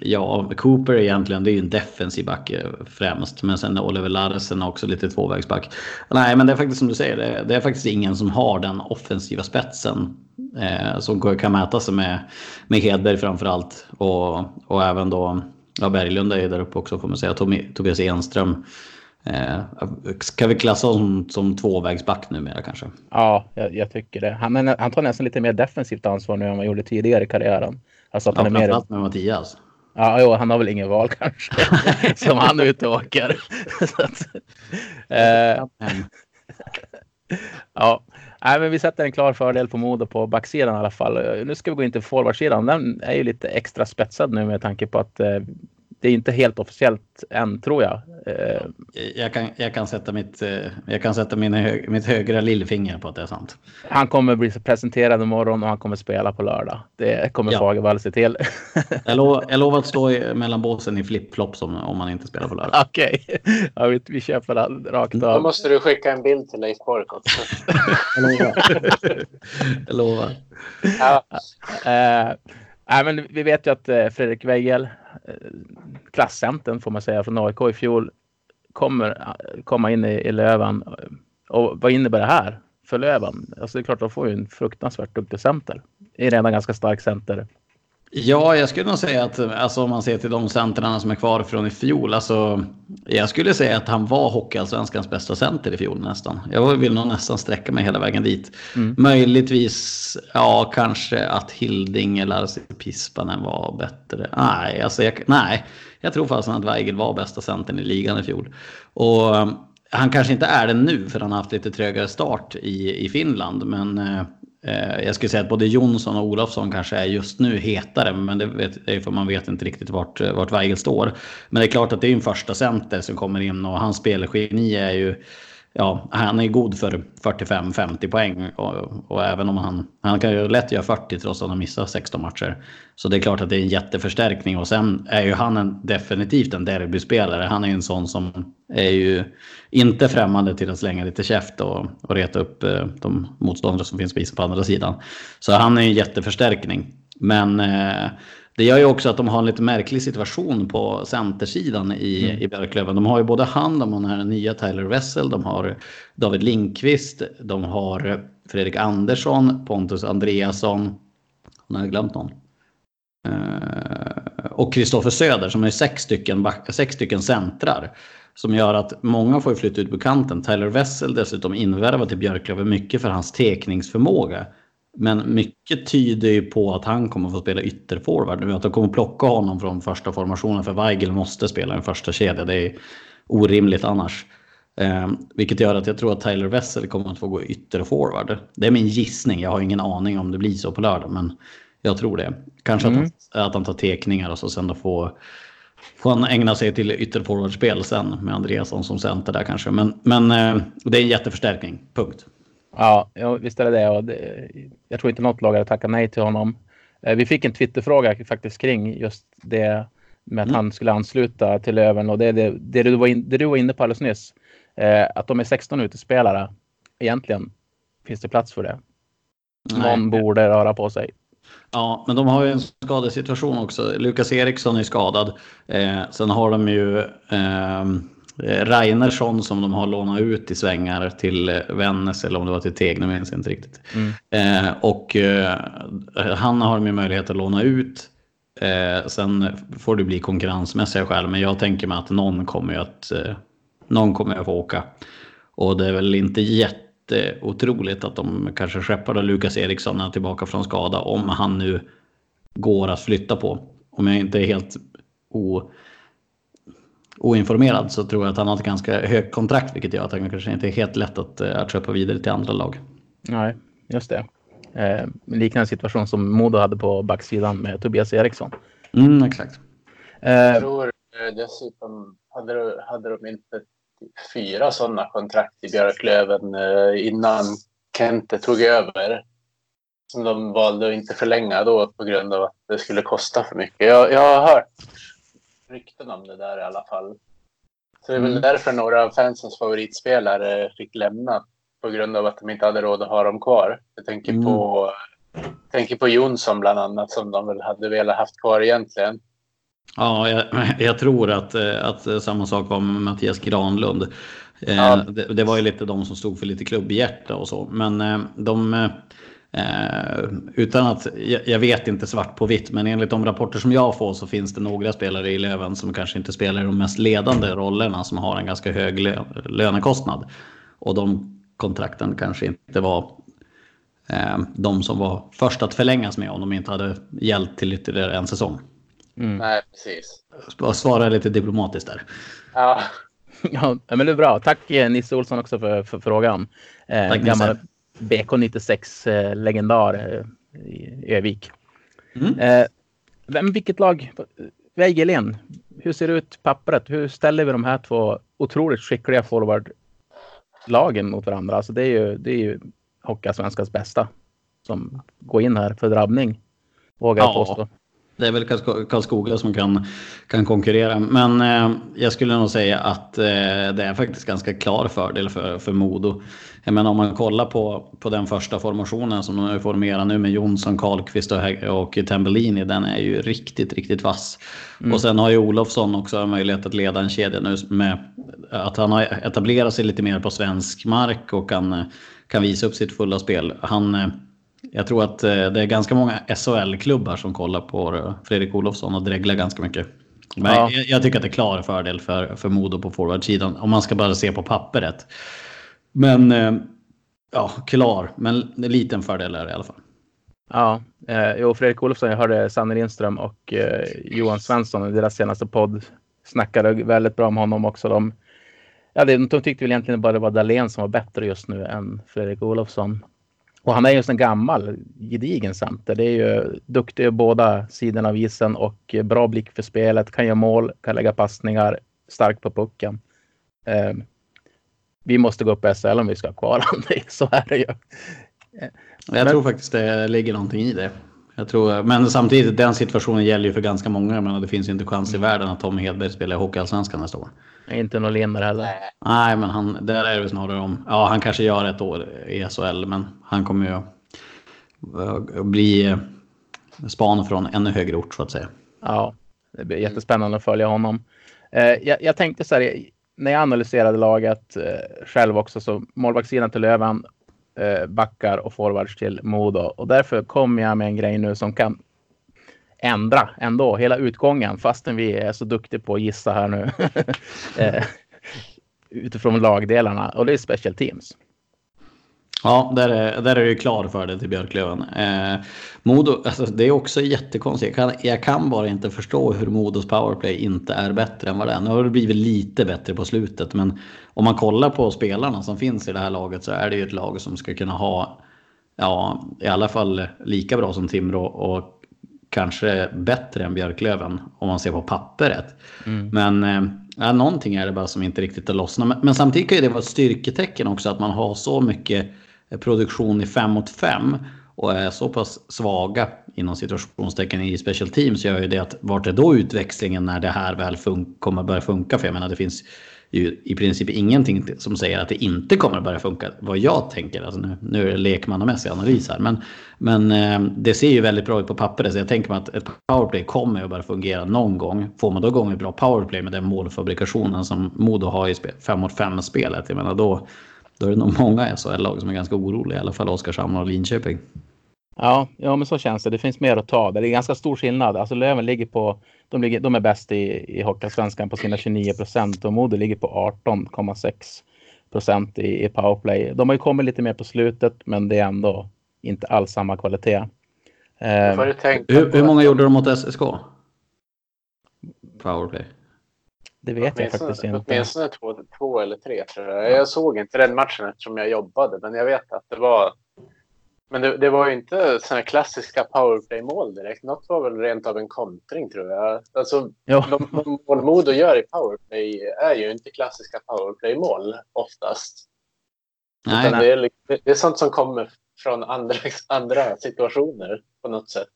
ja, Cooper egentligen, det är ju en defensiv back eh, främst. Men sen Oliver Larsen också lite tvåvägsback. Nej, men det är faktiskt som du säger, det, det är faktiskt ingen som har den offensiva spetsen. Eh, som kan mäta sig med, med Hedberg framförallt. Och, och även då, ja Berglund är ju där uppe också får man säga. Tomi- Tobias Enström. Eh, ska vi klassa honom som tvåvägsback numera kanske? Ja, jag, jag tycker det. Han, han tar nästan lite mer defensivt ansvar nu än vad han gjorde tidigare i karriären. Alltså att Ja, han är mer... framförallt med Mattias. Ja, jo, han har väl ingen val kanske. *laughs* som han är ute och åker. Att, eh, *laughs* ja, Nej, men vi sätter en klar fördel på Modo på backsidan i alla fall. Nu ska vi gå in till forwardsidan. Den är ju lite extra spetsad nu med tanke på att eh, det är inte helt officiellt än tror jag. Eh, Jag kan, jag kan sätta, mitt, eh, jag kan sätta min, hö, mitt högra lillfinger på att det är sant. han kommer bli presenterad imorgon och han kommer spela på lördag. Det kommer Ja. Fagervall se till. Jag, lov, jag lovar att stå i, mellan båsen i flipflops om, om man inte spelar på lördag. Okej, ja, vi, vi köper den rakt Då av. måste du skicka en bild till Leif Bork också. Jag lovar. jag lovar. Ja, Eh, nej, men vi vet ju att Fredrik Weigel, Eh, klasscentern får man säga från AIK i fjol, kommer eh, komma in i, i Löven. Eh, och vad innebär det här för Löven? Alltså det är klart, de får ju en fruktansvärt duktig center. I redan ganska stark center. Ja, jag skulle nog säga att alltså, om man ser till de centrarna som är kvar från i fjol. Alltså, jag skulle säga att han var Hockeyallsvenskans bästa center i fjol nästan. Jag vill nog nästan sträcka mig hela vägen dit. Mm. Möjligtvis, ja kanske att Hilding eller Pispanen var bättre. Nej, alltså jag, nej, jag tror faktiskt att Weigel var bästa centern i ligan i fjol. Och um, han kanske inte är det nu för han har haft lite trögare start i, i Finland. Men eh, Eh, Eh, jag skulle säga att både Jonsson och Olofsson kanske är just nu hetare, men det, vet, det är för man vet inte riktigt vart, eh, vart Weigel står. Men det är klart att det är en första center som kommer in och hans spelgeni är ju... Ja, han är god för 45-50 poäng och, och även om han... Han kan ju lätt göra 40 trots att han har missat 16 matcher. Så det är klart att det är en jätteförstärkning och sen är ju han en, definitivt en derbyspelare. Han är ju en sån som är ju inte främmande till att slänga lite käft och, och reta upp eh, de motståndare som finns på isen på andra sidan. Så han är en jätteförstärkning. Men eh, det gör ju också att de har en lite märklig situation på centersidan i, Mm. i Björklöven. De har ju både han, de har den här nya Tyler Wessel, de har David Lindqvist, de har Fredrik Andersson, Pontus Andreasson. Nu har jag glömt någon. Eh, och Kristoffer Söder som är sex stycken, sex stycken centrar. Som gör att många får flytta ut på kanten. Tyler Wessel dessutom invärvad till Björklöven mycket för hans tekningsförmåga. Men mycket tyder ju på att han kommer få spela ytterforward nu. Att de kommer plocka honom från första formationen. För Weigel måste spela en första kedja. Det är orimligt annars. Eh, vilket gör att jag tror att Tyler Wessel kommer att få gå ytterforward. Det är min gissning. Jag har ingen aning om det blir så på lördag. Men jag tror det. Kanske Mm. att, han, att han tar tekningar och så sen då får, får han ägna sig till ytterforwardspel sen med Andreasson som center där kanske. Men, men eh, det är en jätteförstärkning. Punkt. Ja, visst är det det. Jag tror inte något lag hade tackat nej till honom. Eh, Vi fick en Twitterfråga faktiskt kring just det med att Mm. han skulle ansluta till Löven och det det, det, du var in, det du var inne på alldeles nyss. Eh, att de är 16 utespelare. Egentligen finns det plats för det. Någon Nej. borde röra på sig. Ja, men de har ju en skadesituation också. Lukas Eriksson är skadad. Eh, sen har de ju... Eh, Reinersson som de har lånat ut i svängar till eh, Vännäs eller om det var till Teg, nu minns jag inte riktigt. Mm. Eh, och eh, han har ju möjlighet att låna ut. Eh, sen får det bli konkurrensmässiga skäl, men jag tänker mig att någon kommer ju att, eh, någon kommer att få åka. Och det är väl inte jätteotroligt att de kanske skeppar Lukas Eriksson när han är tillbaka från skada om han nu går att flytta på. Om jag inte är helt o, oinformerad så tror jag att han har ett ganska högt kontrakt vilket gör att han kanske inte är helt lätt att, eh, att köpa vidare till andra lag. Nej, just det. Eh, liknande situation som Modo hade på backsidan med Tobias Eriksson. Mm, exakt. Jag Eh, tror eh, dessutom hade, de- hade de inte fyra sådana kontrakt i Björklöven eh, innan Kente tog över. Som de valde att inte förlänga då på grund av att det skulle kosta för mycket. Jag, jag har hört rykten om det där i alla fall. Så det är väl Mm. därför några av fansens favoritspelare fick lämna. På grund av att de inte hade råd att ha dem kvar. Jag tänker Mm. på tänker på Jonsson bland annat som de väl hade velat haft kvar egentligen. Ja, jag, jag tror att, eh, att samma sak med Mattias Granlund. Eh, Ja. Det, det var ju lite de som stod för lite klubbhjärta och så. Men eh, de... eh, utan att, jag, jag vet inte svart på vitt, men enligt de rapporter som jag får så finns det några spelare i Löven som kanske inte spelar i de mest ledande rollerna som har en ganska hög lö, lönekostnad. Och de kontrakten kanske inte var eh, de som var först att förlängas med om de inte hade gällt till ytterligare en säsong. mm. Nej, precis. Svara lite diplomatiskt där. Ja, *laughs* Ja, men det är bra. Tack eh, Nisse Olsson också för, för frågan. Eh, Tack, gammal Nisse. BK96-legendar eh, i Övik. Mm. Eh, vem, vilket lag väger in? Hur ser det ut pappret? Hur ställer vi de här två otroligt skickliga forwardlagen mot varandra? Alltså det är ju, det är ju Hockeyallsvenskans bästa som går in här för drabbning. Vågar jag Ja. påstå. Det är väl Karls- Karlskoga som kan, kan konkurrera. Men eh, jag skulle nog säga att eh, det är faktiskt ganska klar fördel för, för Modo. Jag menar om man kollar på, på den första formationen som de formerar nu med Jonsson, Karlqvist och, och Tambellini. Den är ju riktigt, riktigt vass. Och sen har ju Olofsson också möjlighet att leda en kedja nu med att han har etablerat sig lite mer på svensk mark och kan, kan visa upp sitt fulla spel. Han, eh, jag tror att eh, det är ganska många SHL-klubbar som kollar på Fredrik Olofsson och dreglar ganska mycket. Men Ja. jag, jag tycker att det är klar fördel för, för Modo på forwardsidan om man ska bara se på pappret. Men eh, ja, klar, men en liten fördel är det i alla fall. Ja, eh, jo, Fredrik Olofsson, jag hörde Sanne Lindström och eh, Johan Svensson i deras senaste podd snackade väldigt bra om honom också. De, ja, de tyckte väl egentligen bara det var Dahlén som var bättre just nu än Fredrik Olofsson. Och han är just en gammal gedigen center. Det är ju duktig båda sidorna av isen och bra blick för spelet, kan göra mål, kan lägga passningar, stark på pucken. Eh, vi måste gå upp i SHL om vi ska ha kvar honom. *laughs* Så är det ju. Jag Men- tror faktiskt det ligger någonting i det. Jag tror, men samtidigt, den situationen gäller ju för ganska många. Jag menar, det finns ju inte chans i världen att Tom Hedberg spelar i Hockeyallsvenskan nästa år. Inte någon Lindner heller. nej. Men han, där är det snarare om... Ja, han kanske gör ett år i SHL, men han kommer ju att bli eh, span från ännu högre ort så att säga. Ja, det blir jättespännande att följa honom. Eh, jag, jag tänkte så här, när jag analyserade laget eh, själv också, så målvaktssidan till Löven, eh, backar och forwards till Modo. Och därför kom jag med en grej nu som kan ändra ändå hela utgången, fastän vi är så duktiga på att gissa här nu. *laughs* eh, utifrån lagdelarna, och det är special teams. Ja, där är, där är det ju klar för det till Björklöven. Eh, Modo, alltså, det är också jättekonstigt. Jag kan, jag kan bara inte förstå hur Modos powerplay inte är bättre än vad det är. Nu har det blivit lite bättre på slutet, men om man kollar på spelarna som finns i det här laget så är det ju ett lag som ska kunna ha, ja, i alla fall lika bra som Timrå och kanske bättre än Björklöven om man ser på pappret. Men eh, ja, någonting är det bara som inte riktigt har lossnat. Men, men samtidigt kan det vara ett styrketecken också att man har så mycket produktion i 5 mot 5 och är så pass svaga inom situationstecken i special teams gör ju det att vart är då utväxlingen när det här väl kommer börja funka? För jag menar det finns ju i princip ingenting som säger att det inte kommer att börja funka. Vad jag tänker, alltså nu, nu är det lekmannamässig analys här. Men, men eh, det ser ju väldigt bra ut på pappret. Så jag tänker mig att ett powerplay kommer att börja fungera någon gång. Får man då igång ett bra powerplay med den målfabrikationen som Modo har i 5 mot 5 spelet. Jag menar då, då är det nog många SHL-lag som är ganska oroliga. I alla fall Oskarshamn och Linköping. Ja, ja, men så känns det. Det finns mer att ta. Det är ganska stor skillnad. Alltså Löven ligger på, de, ligger, de är bäst i, i Hockeyallsvenskan på sina 29 procent och Modo ligger på 18,6 procent i, i powerplay. De har ju kommit lite mer på slutet, men det är ändå inte alls samma kvalitet. Eh, hur, hur, många gjorde de mot SSK? Powerplay. Det vet jag faktiskt inte. Åtminstone två, två eller tre tror jag. Jag såg inte den matchen eftersom jag jobbade, men jag vet att det var men det, det, var ju inte sådana klassiska powerplay-mål direkt. Något var väl rent av en kontring tror jag. Alltså, de, de mål Modo gör i powerplay är ju inte klassiska powerplay-mål oftast. Nej, nej. Det, är, det är sånt som kommer från andra, *laughs* andra situationer på något sätt.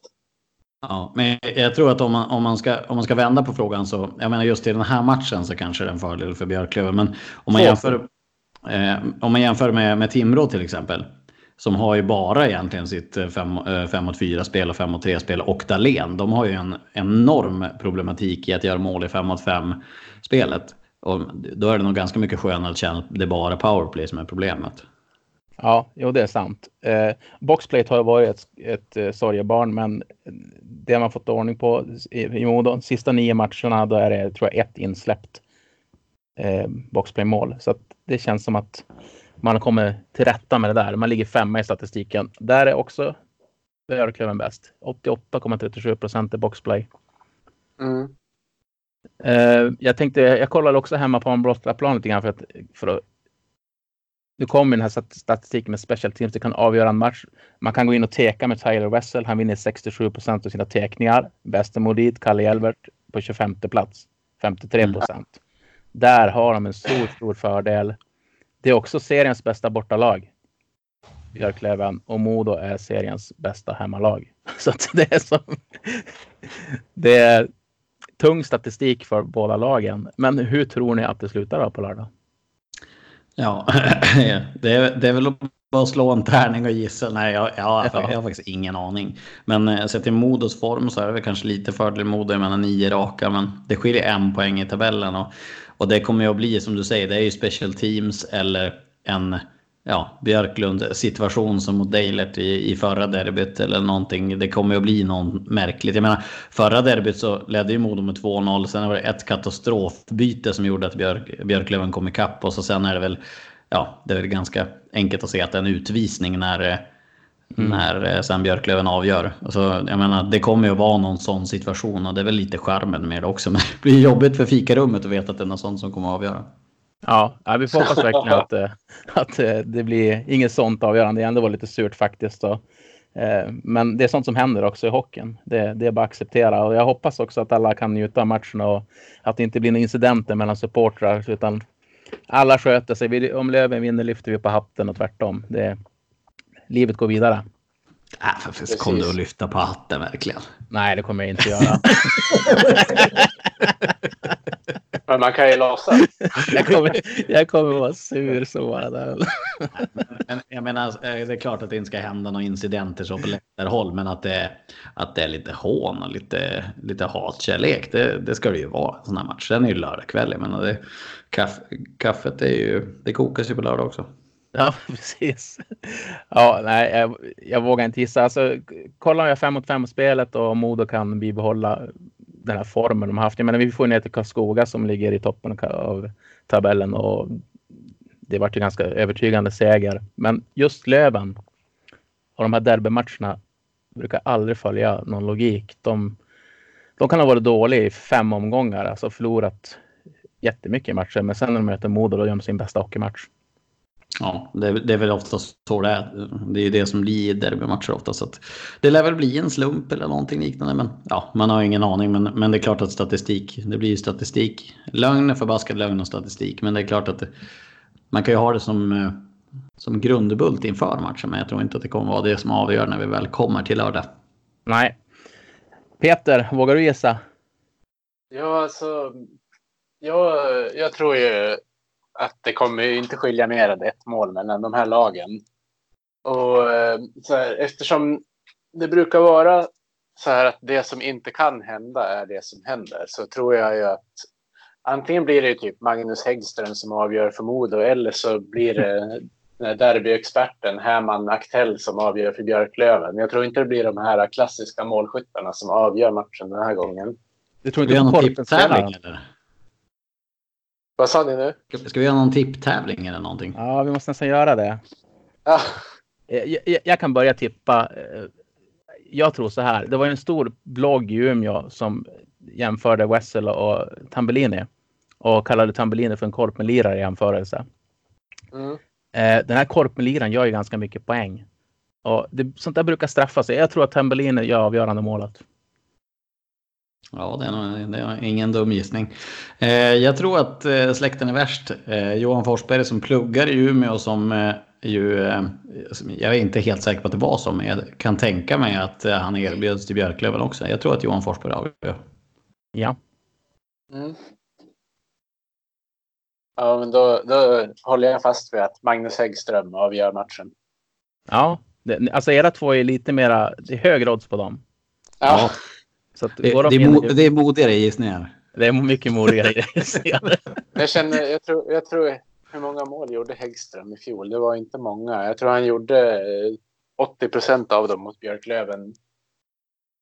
Ja, men jag tror att om man, om, man ska, om man ska vända på frågan så, jag menar just i den här matchen så kanske det är en fördel för Björklöven. Men om man jämför, eh, om man jämför med, med Timrå till exempel som har ju bara egentligen sitt 5 mot 4-spel och 5 mot 3 spel och Dahlén. De har ju en enorm problematik i att göra mål i 5 mot 5 spelet. Och då är det nog ganska mycket skönare att känna att det är bara powerplay som är problemet. Ja, jo det är sant. Eh, boxplay har ju varit ett, ett eh, sorgebarn, men det har man fått ordning på i, i Modo. Sista nio matcherna, då är det tror jag ett insläppt eh, boxplaymål. Så Så det känns som att man kommit till rätta med det där. Man ligger femma i statistiken. Där är också Björklöven bäst. 88,37 procent i boxplay. Mm. Uh, jag tänkte, jag kollade också hemma på en brottsplan lite grann för att, för att nu kommer den här statistiken med special teams. Det kan avgöra en match. Man kan gå in och teka med Tyler Wessel. Han vinner 67 procent av sina tekningar. Bäste Modit, Kalle Elbert på 25 plats. 53 procent. Mm. Där har de en stor, stor fördel. Det är också seriens bästa bortalag. Björklöven och Modo är seriens bästa hemmalag. *laughs* Så det är som. *laughs* Det är tung statistik för båda lagen. Men hur tror ni att det slutar då på lördag? Ja, *clears throat* det är, det är väl bara att slå en tärning och gissa. Nej, jag, jag, jag, jag har faktiskt ingen aning. Men eh, sett till Modos form så är det väl kanske lite fördel Modo. Jag menar nio raka, men det skiljer en poäng i tabellen. Och och det kommer ju att bli som du säger, det är ju special teams eller en ja, Björklund situation som mot Deilert i, i förra derbyt eller någonting. Det kommer ju att bli något märkligt. Jag menar, förra derbyt så ledde ju Modo med 2-0. Sen var det ett katastrofbyte som gjorde att Björk, Björklöven kom ikapp. Och så sen är det väl, ja, det är väl ganska enkelt att se att det är en utvisning när eh, Mm. När eh, sen Björklöven avgör. Alltså, jag menar, det kommer ju att vara någon sån situation och det är väl lite charmen med det också. *laughs* Men det blir jobbigt för fikarummet att veta att det är något sånt som kommer att avgöra. Ja, vi får hoppas verkligen att, eh, *laughs* att eh, det blir inget sånt avgörande. Det ändå var lite surt faktiskt. Men det är sånt som händer också i hockeyn. Det, det är bara att acceptera. Och jag hoppas också att alla kan njuta av matchen och att det inte blir några incidenter mellan supportrar. Utan alla sköter sig. Om Löven vinner lyfter vi på hatten och tvärtom. Det, livet går vidare. Äh, för kom du att lyfta på hatten verkligen? Nej, det kommer jag inte göra. *laughs* Men man kan ju låtsas. jag, kommer, jag kommer vara sur så bara. Där. men, jag menar, eh, det är klart att det inte ska hända några incidenter så på läktarhåll, men att det, att det är lite hån och lite, lite hatkärlek, det, det ska det ju vara en sån här match. Den är ju lördagkväll. Jag menar, det, kaff, kaffet är ju, det kokas ju på lördag också. *laughs* Ja, precis. Ja, nej, jag, jag vågar inte gissa. Alltså, kollar jag fem mot fem spelet och Modo kan bibehålla den här formen de har haft. Jag menar, vi får ner till Karlskoga som ligger i toppen av tabellen och det vart ju ganska övertygande seger. Men just Löven och de här derbymatcherna brukar aldrig följa någon logik. De, de kan ha varit dåliga i fem omgångar, alltså förlorat jättemycket i matcher. Men sen när de möter Modo, då gör de sin bästa hockeymatch. Ja, det är, det är väl oftast så det är. Det är ju det som blir derbymatcher ofta. Så det lär väl bli en slump eller någonting liknande. Men ja, man har ingen aning. Men, men det är klart att statistik, det blir ju statistik. Lögn är förbaskad lögn och statistik. Men det är klart att det, man kan ju ha det som, eh, som grundbult inför matchen. Men jag tror inte att det kommer vara det som avgör när vi väl kommer till lördag. Nej. Peter, vågar du gissa? Ja, alltså jag, jag tror ju att det kommer inte skilja mer än ett mål mellan de här lagen. Och eh, så här, eftersom det brukar vara så här att det som inte kan hända är det som händer så tror jag ju att antingen blir det typ Magnus Häggström som avgör för Modo eller så blir det *laughs* derbyexperten Herman Aktell som avgör för Björklöven. Jag tror inte det blir de här klassiska målskyttarna som avgör matchen den här gången. Du tror inte göra på någon tipptävling eller? Vad sa ni nu? Ska- Ska vi göra någon tipptävling eller någonting? Ja, vi måste nästan göra det. Ja, Eh, Jag, jag, jag kan börja tippa. Eh, Jag tror så här. Det var en stor blogg i Umeå som jämförde Wessel och Tambellini och kallade Tambellini för en korpenlirare i jämförelse. mm. Eh, Den här korpenliraren gör ju ganska mycket poäng. Och det, sånt där brukar straffa sig. Jag tror att Tambellini gör avgörande målet. Ja, det är, nog, det är ingen dum gissning. Eh, jag tror att eh, släkten är värst. Eh, Johan Forsberg som pluggar i Umeå som eh, ju, eh, jag är inte helt säker på att det var så, men jag kan tänka mig att eh, han erbjöds till Björklöven också. Jag tror att Johan Forsberg avgör. Ja, Mm. Ja, men då, då håller jag fast vid att Magnus Häggström avgör matchen. ja. Det, alltså era två är lite mera, det är högre odds på dem. Ja, Så att Det, det, är, mo, det är modigare gissningar. det är mycket modigare grejer. *laughs* jag känner, jag tror, jag tror, hur många mål gjorde Häggström i fjol? Det var inte många. Jag tror han gjorde eh, 80 procent av dem mot Björklöven.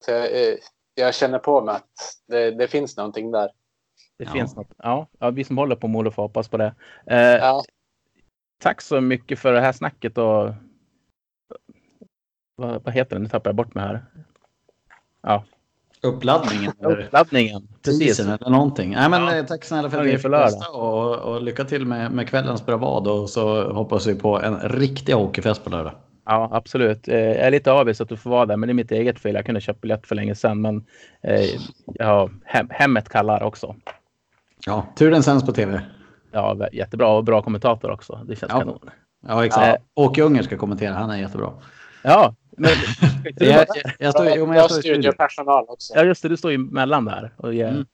Så jag, eh, jag känner på mig att det, det finns någonting där. Det Ja. finns något. Ja, ja, vi som håller på Modo får hoppas på det. Eh, Ja, Tack så mycket för det här snacket och vad, vad heter det? Nu tappar jag bort mig här. Ja, Uppladdningen *laughs* uppladdningen. Precis. eller någonting. Nej, men, Ja. eh, Tack snälla för lördag. testa och, och lycka till med, med kvällens bravad och så hoppas vi på en riktig hockeyfest på lördag. Ja, absolut. Eh, jag är lite avis att du får vara där, men det är mitt eget fel. Jag kunde köpt biljett för länge sedan, men eh, ja, hem, hemmet kallar också. Ja, tur den sänds på tv. Ja, jättebra och bra kommentator också. Det känns Ja. kanon. Ja, exakt. Eh. Åke Unger ska kommentera, han är jättebra. Ja, men Jag, *laughs* jag, jag står, jo, men jag jag har står studiopersonal också. ja, just det. Du står ju mellan där och ger Mm.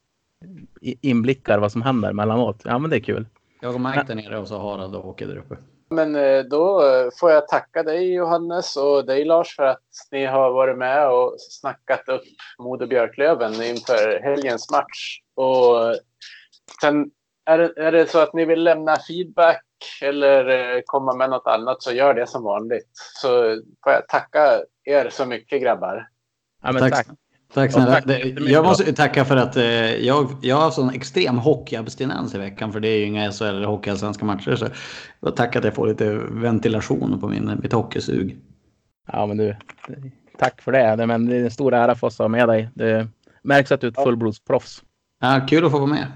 inblickar vad som händer mellanåt. Ja, men det är kul. Jag och Mike där nere och så Harald och Åke där uppe. Men eh, då får jag tacka dig Johannes och dig Lars för att ni har varit med och snackat upp Modo Björklöven inför helgens match. Och sen är det, är det så att ni vill lämna feedback eller eh, komma med något annat så gör det som vanligt. Så får jag tacka er så mycket grabbar. Ja, men Tack. tack. Tack snälla. jag måste tacka för att eh, jag, jag har sån extrem hockeyabstinens i veckan för det är ju inga SHL eller hockeyallsvenska matcher. Så jag tackar att jag får lite ventilation på min, mitt hockeysug. Ja, men du. Tack för det. Det- Men det är en stor ära för oss att ha med dig. Det märks att du är ett fullblodsproffs. Ja, kul att få vara med.